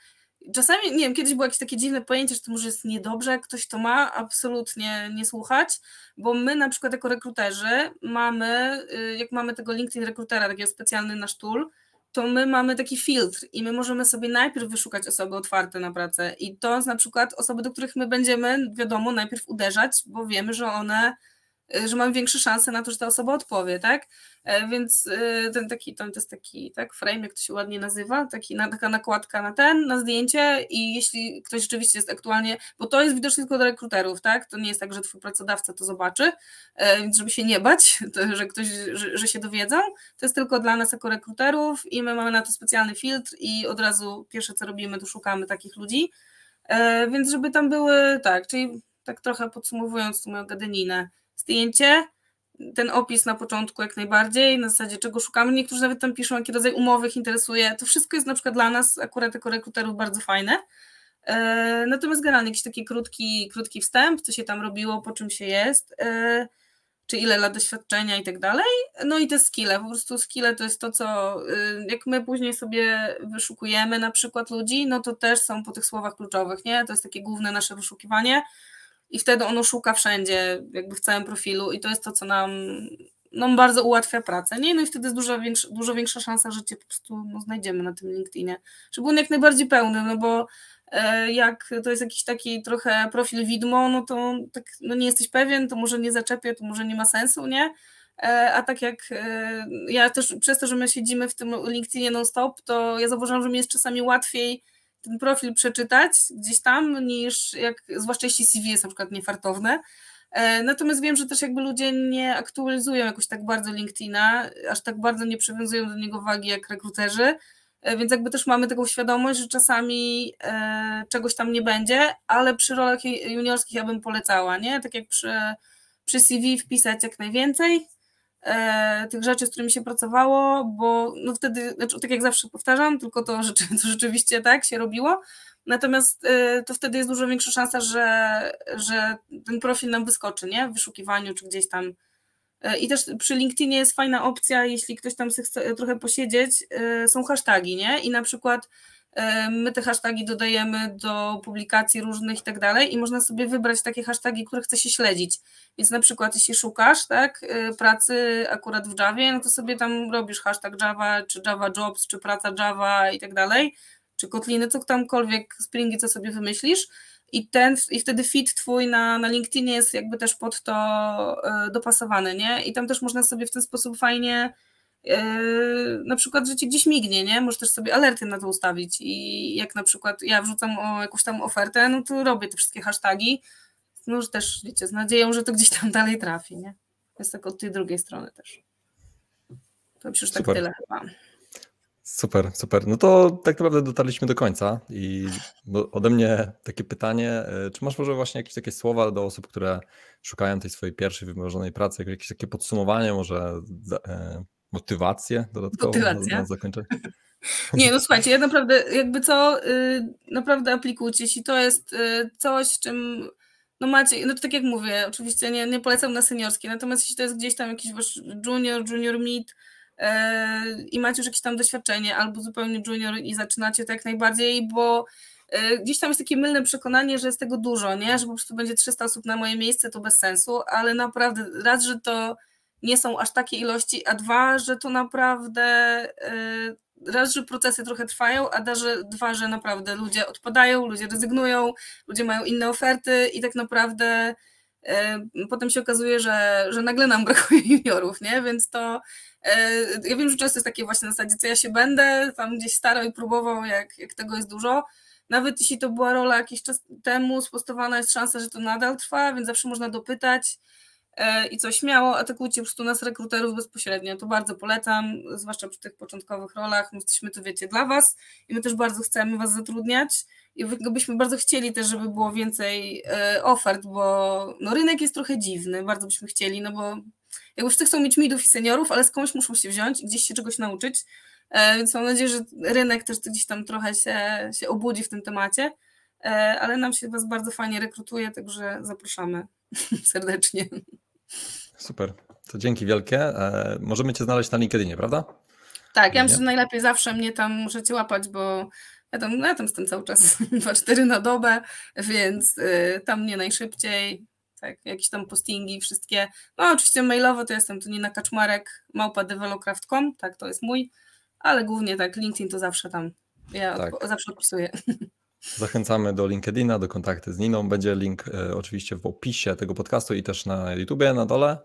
Czasami, nie wiem, kiedyś było jakieś takie dziwne pojęcie, że to może jest niedobrze, jak ktoś to ma, absolutnie nie słuchać, bo my na przykład jako rekruterzy mamy, y, jak mamy tego LinkedIn rekrutera, takiego specjalny nasz tool, to my mamy taki filtr i my możemy sobie najpierw wyszukać osoby otwarte na pracę i to na przykład osoby, do których my będziemy, wiadomo, najpierw uderzać, bo wiemy, że one że mam większe szanse na to, że ta osoba odpowie, tak? E, więc y, ten taki, to jest taki tak, frame, jak to się ładnie nazywa, taki, taka nakładka na ten, na zdjęcie i jeśli ktoś rzeczywiście jest aktualnie, bo to jest widoczne tylko dla rekruterów, tak? To nie jest tak, że twój pracodawca to zobaczy, e, więc żeby się nie bać, to, że ktoś, że, że się dowiedzą, to jest tylko dla nas jako rekruterów i my mamy na to specjalny filtr i od razu pierwsze co robimy, to szukamy takich ludzi, e, więc żeby tam były, tak, czyli tak trochę podsumowując moją gadaninę, zdjęcie, ten opis na początku jak najbardziej, na zasadzie czego szukamy. Niektórzy nawet tam piszą, jaki rodzaj umowy ich interesuje. To wszystko jest na przykład dla nas, akurat jako rekruterów, bardzo fajne. E, natomiast generalnie jakiś taki krótki, krótki wstęp, co się tam robiło, po czym się jest, e, czy ile lat doświadczenia i tak dalej. No i te skille, po prostu skille to jest to, co e, jak my później sobie wyszukujemy na przykład ludzi, no to też są po tych słowach kluczowych, nie? To jest takie główne nasze wyszukiwanie i wtedy ono szuka wszędzie, jakby w całym profilu i to jest to, co nam, nam bardzo ułatwia pracę, nie? No i wtedy jest dużo, większa, dużo większa szansa, że Cię po prostu no, znajdziemy na tym LinkedInie, żeby on jak najbardziej pełny, no bo e, jak to jest jakiś taki trochę profil widmo, no to tak, no nie jesteś pewien, to może nie zaczepię, to może nie ma sensu, nie? E, a tak jak e, ja też przez to, że my siedzimy w tym LinkedInie non-stop, to ja zauważyłam, że mi jest czasami łatwiej ten profil przeczytać gdzieś tam, niż jak, zwłaszcza jeśli CV jest na przykład niefartowne. E, natomiast wiem, że też jakby ludzie nie aktualizują jakoś tak bardzo LinkedIna, aż tak bardzo nie przywiązują do niego wagi jak rekruterzy, E, więc jakby też mamy taką świadomość, że czasami e, czegoś tam nie będzie, ale przy rolach juniorskich ja bym polecała, nie? Tak jak przy, przy CV wpisać jak najwięcej e, tych rzeczy, z którymi się pracowało, bo no wtedy, znaczy, tak jak zawsze powtarzam, tylko to, to rzeczywiście tak się robiło, natomiast e, to wtedy jest dużo większa szansa, że, że ten profil nam wyskoczy, nie? W wyszukiwaniu czy gdzieś tam E, I też przy LinkedInie jest fajna opcja, jeśli ktoś tam chce trochę posiedzieć, są hasztagi, nie? I na przykład my te hasztagi dodajemy do publikacji różnych i tak dalej i można sobie wybrać takie hasztagi, które chce się śledzić. Więc na przykład jeśli szukasz tak, pracy akurat w Javie, no to sobie tam robisz hashtag Java, czy Java Jobs, czy praca Java i tak dalej, czy Kotliny, co tamkolwiek, Springi, co sobie wymyślisz i, ten, i wtedy fit twój na, na LinkedInie jest jakby też pod to e, dopasowany, nie? I tam też można sobie w ten sposób fajnie e, na przykład, że ci gdzieś mignie, nie? Możesz też sobie alerty na to ustawić i jak na przykład ja wrzucam o jakąś tam ofertę, no to robię te wszystkie hasztagi, no już też, wiecie, z nadzieją, że to gdzieś tam dalej trafi, nie? Jest tak od tej drugiej strony też. To już tak tyle chyba. Super, super. No to tak naprawdę dotarliśmy do końca i ode mnie takie pytanie, e, czy masz może właśnie jakieś takie słowa do osób, które szukają tej swojej pierwszej wymarzonej pracy, jakieś takie podsumowanie, może e, motywację dodatkową Motywacja. na, na zakończenie? Nie, no słuchajcie, ja naprawdę jakby co, y, naprawdę aplikujcie, jeśli to jest y, coś, czym no macie, no to tak jak mówię, oczywiście nie, nie polecam na seniorskie, natomiast jeśli to jest gdzieś tam jakiś wasz junior, junior mid, E, i macie już jakieś tam doświadczenie, albo zupełnie junior i zaczynacie tak najbardziej, bo e, gdzieś tam jest takie mylne przekonanie, że jest tego dużo, nie? Że po prostu będzie 300 osób na moje miejsce, to bez sensu, ale naprawdę raz, że to nie są aż takie ilości, a dwa, że to naprawdę e, raz, że procesy trochę trwają, a dwa, że naprawdę ludzie odpadają, ludzie rezygnują, ludzie mają inne oferty i tak naprawdę potem się okazuje, że, że nagle nam brakuje juniorów, nie? Więc to E, ja wiem, że często jest takie właśnie na zasadzie, co ja się będę tam gdzieś starał i próbował, jak, jak tego jest dużo. Nawet jeśli to była rola jakiś czas temu, spostowana jest szansa, że to nadal trwa, więc zawsze można dopytać i co śmiało, atakujcie po prostu nas rekruterów bezpośrednio. To bardzo polecam, zwłaszcza przy tych początkowych rolach. My jesteśmy tu, wiecie, dla Was i my też bardzo chcemy Was zatrudniać i byśmy bardzo chcieli też, żeby było więcej e, ofert, bo no, rynek jest trochę dziwny, bardzo byśmy chcieli, no bo jakby wszyscy chcą mieć midów i seniorów, ale skądś muszą się wziąć i gdzieś się czegoś nauczyć, e, więc mam nadzieję, że rynek też gdzieś tam trochę się, się obudzi w tym temacie, e, ale nam się Was bardzo fajnie rekrutuje, także zapraszamy serdecznie. Super, to dzięki wielkie. E, możemy Cię znaleźć na LinkedInie, prawda? Tak, ja myślę, że najlepiej zawsze mnie tam możecie łapać, bo ja tam, no ja tam jestem cały czas 2-4 na dobę, więc tam mnie najszybciej tak, jakieś tam postingi, wszystkie, no oczywiście mailowo to jestem tu Nina Kaczmarek, małpa develocraft.com, tak, to jest mój, ale głównie tak, LinkedIn to zawsze tam, ja tak. zawsze odpisuję. Zachęcamy do LinkedIna, do kontaktu z Niną. Będzie link e, oczywiście w opisie tego podcastu i też na YouTubie na dole.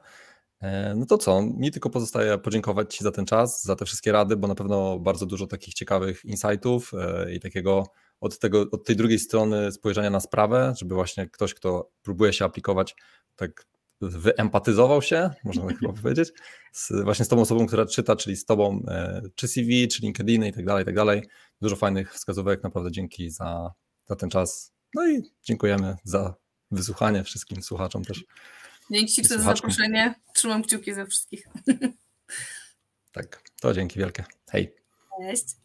E, no to co, mi tylko pozostaje podziękować Ci za ten czas, za te wszystkie rady, bo na pewno bardzo dużo takich ciekawych insightów e, i takiego od, tego, od tej drugiej strony spojrzenia na sprawę, żeby właśnie ktoś, kto próbuje się aplikować, tak wyempatyzował się, można tak chyba powiedzieć, z, właśnie z tą osobą, która czyta, czyli z tobą, e, czy CV, czy LinkedIn i tak dalej, i tak dalej. Dużo fajnych wskazówek, naprawdę dzięki za, za ten czas. No i dziękujemy za wysłuchanie wszystkim słuchaczom też. Dzięki Ci za zaproszenie. Trzymam kciuki za wszystkich. Tak, to dzięki wielkie. Hej. Cześć.